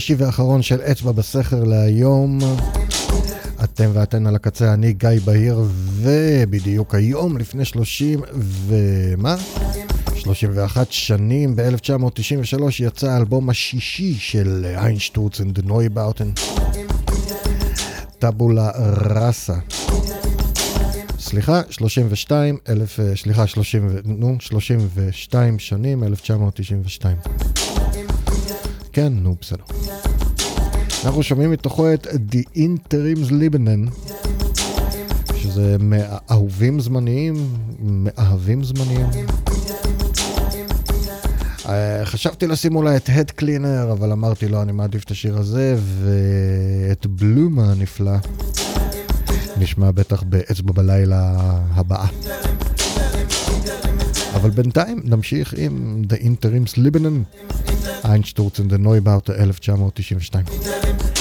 [SPEAKER 30] שלישי ואחרון של אצבע בסכר להיום. אתם ואתן על הקצה, אני גיא בהיר, ובדיוק היום לפני 30 ומה? 31 שנים, ב-1993 יצא האלבום השישי של איינשטורץ אנד נויבאוטן, טאבולה ראסה. סליחה, 32, אלף, אה, סליחה, 30, נו, 32 שנים, 1992. כן, נו, בסדר. אנחנו שומעים מתוכו את The Interims Lebanon, שזה מאהובים זמניים, מאהבים זמניים. אה, חשבתי לשים אולי את Head Cleaner, אבל אמרתי לו, אני מעדיף את השיר הזה, ואת בלומה הנפלא. נשמע בטח באצבע בלילה הבאה. אבל בינתיים נמשיך עם The Interims Lebanon, איינשטורצן, the Neubaute 1992.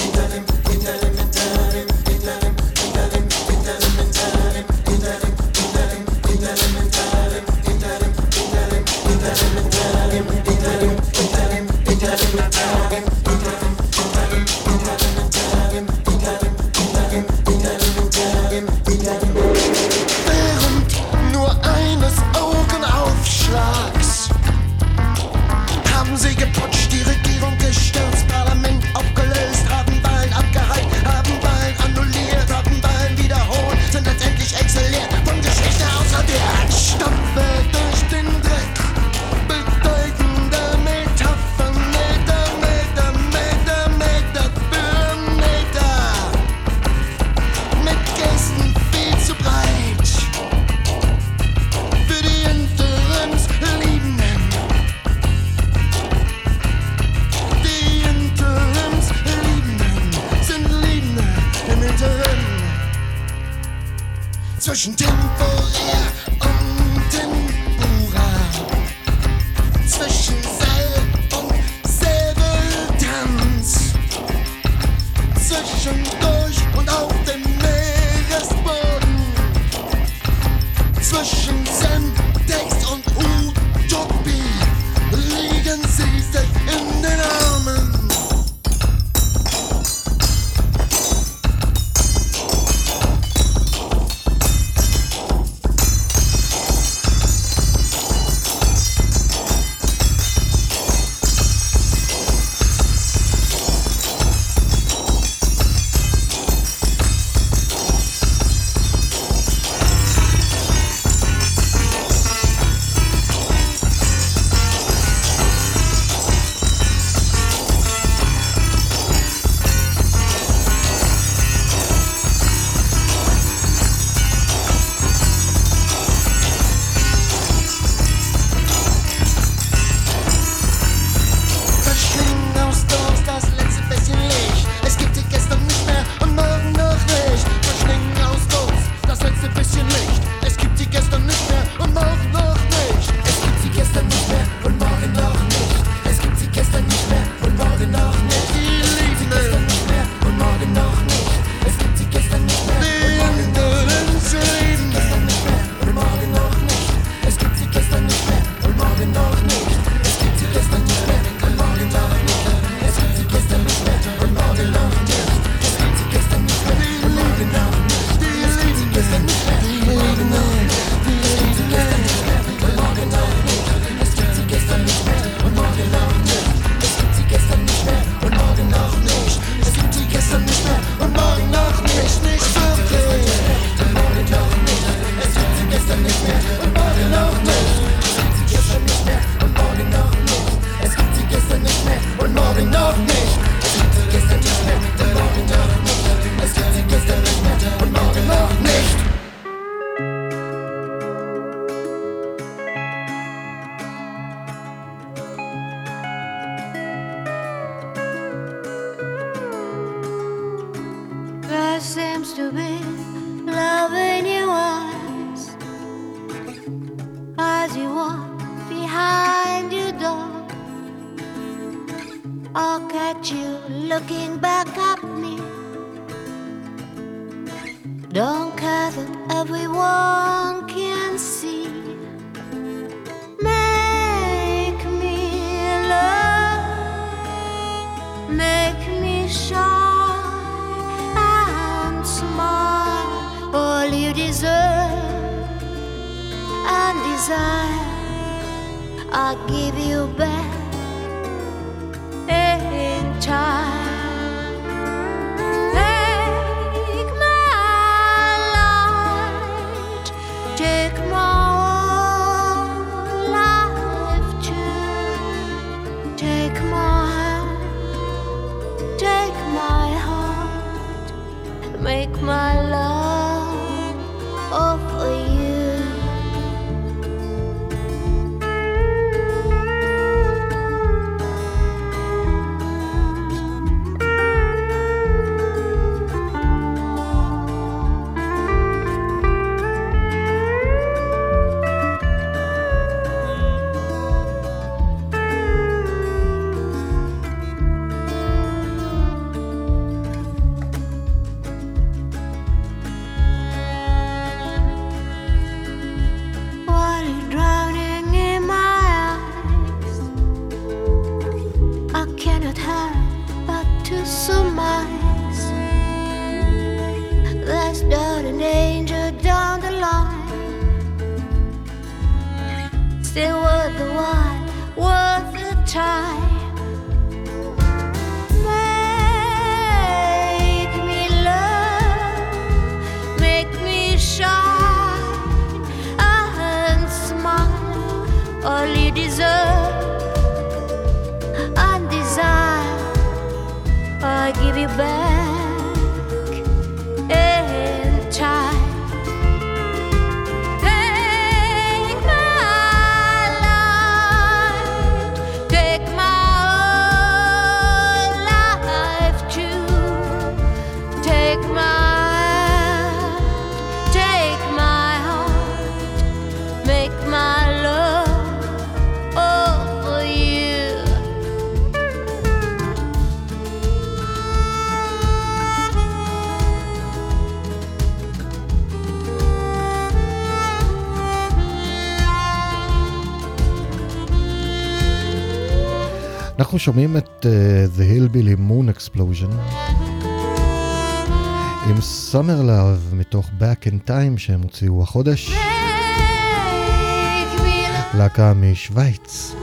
[SPEAKER 31] I'll
[SPEAKER 29] give you back.
[SPEAKER 2] שומעים את uh, The Hillbilly Moon Explosion עם Summer Love מתוך Back in Time שהם הוציאו החודש. להקה משוויץ.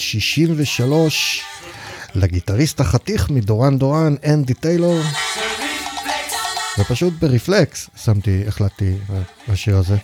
[SPEAKER 2] 63 לגיטריסט החתיך מדורן דורן, אנדי טיילור. ופשוט ברפלקס שמתי, החלטתי, השיר הזה.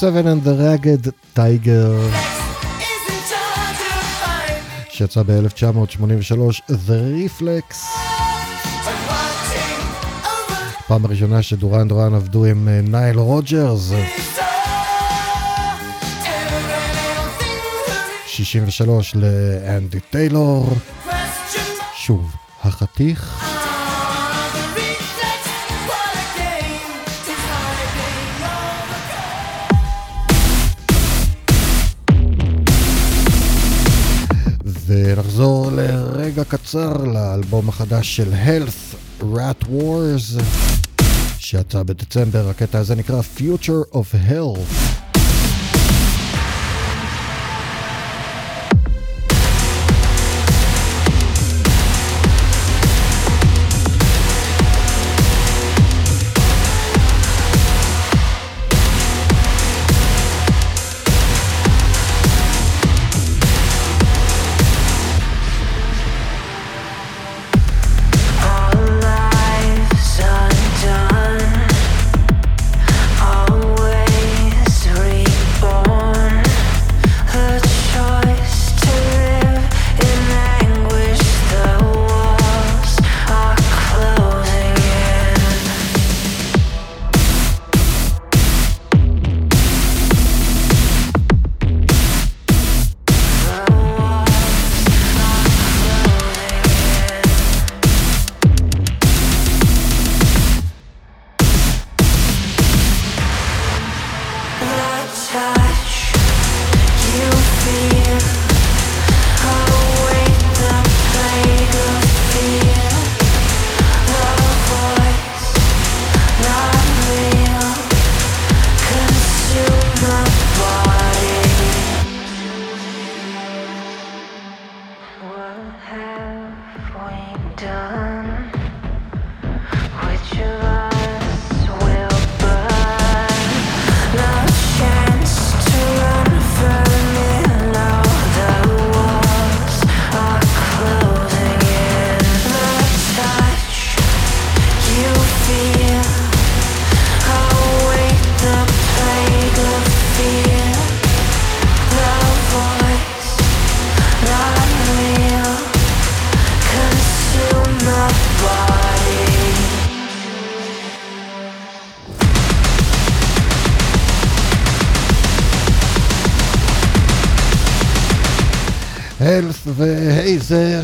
[SPEAKER 2] Seven and the Ragged Tiger, שיצא ב-1983, The Reflex. פעם הראשונה שדורן דורן עבדו עם אה, נייל רוג'רס. 63 לאנדי טיילור. שוב, החתיך. קצר לאלבום החדש של Health, Rat Wars, שיצא בדצמבר, הקטע הזה נקרא Future of Health.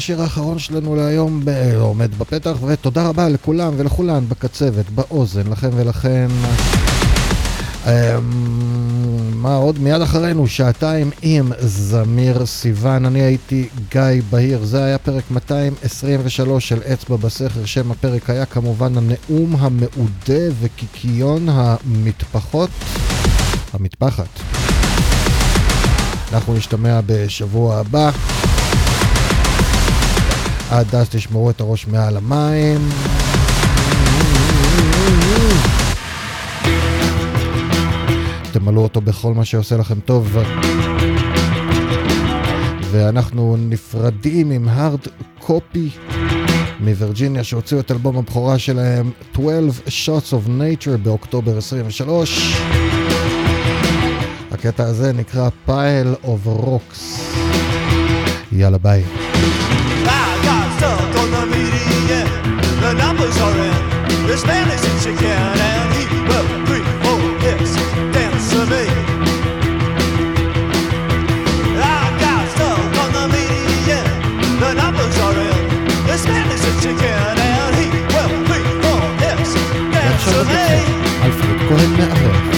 [SPEAKER 2] השיר האחרון שלנו להיום, ב- עומד בפתח, ותודה רבה לכולם ולכולן בקצבת, באוזן, לכם ולכן. אמ, מה עוד? מיד אחרינו, שעתיים עם זמיר סיוון. אני הייתי גיא בהיר, זה היה פרק 223 של אצבע בסכר. שם הפרק היה כמובן הנאום המעודה וקיקיון המטפחות. המטפחת. אנחנו נשתמע בשבוע הבא. עד אז תשמרו את הראש מעל המים. תמלאו אותו בכל מה שעושה לכם טוב. ואנחנו נפרדים עם הארד קופי מווירג'יניה שהוציאו את אלבום הבכורה שלהם 12 Shots of Nature באוקטובר 23. הקטע הזה נקרא Pile of Rocks. יאללה ביי.
[SPEAKER 17] The Spanish in Chicago and he will three, four, yes, dance to me. I got stuck on the median. The numbers are in. The Spanish in Chicago and he will three, four, yes, dance to me.
[SPEAKER 2] אלפרד כהן מארח.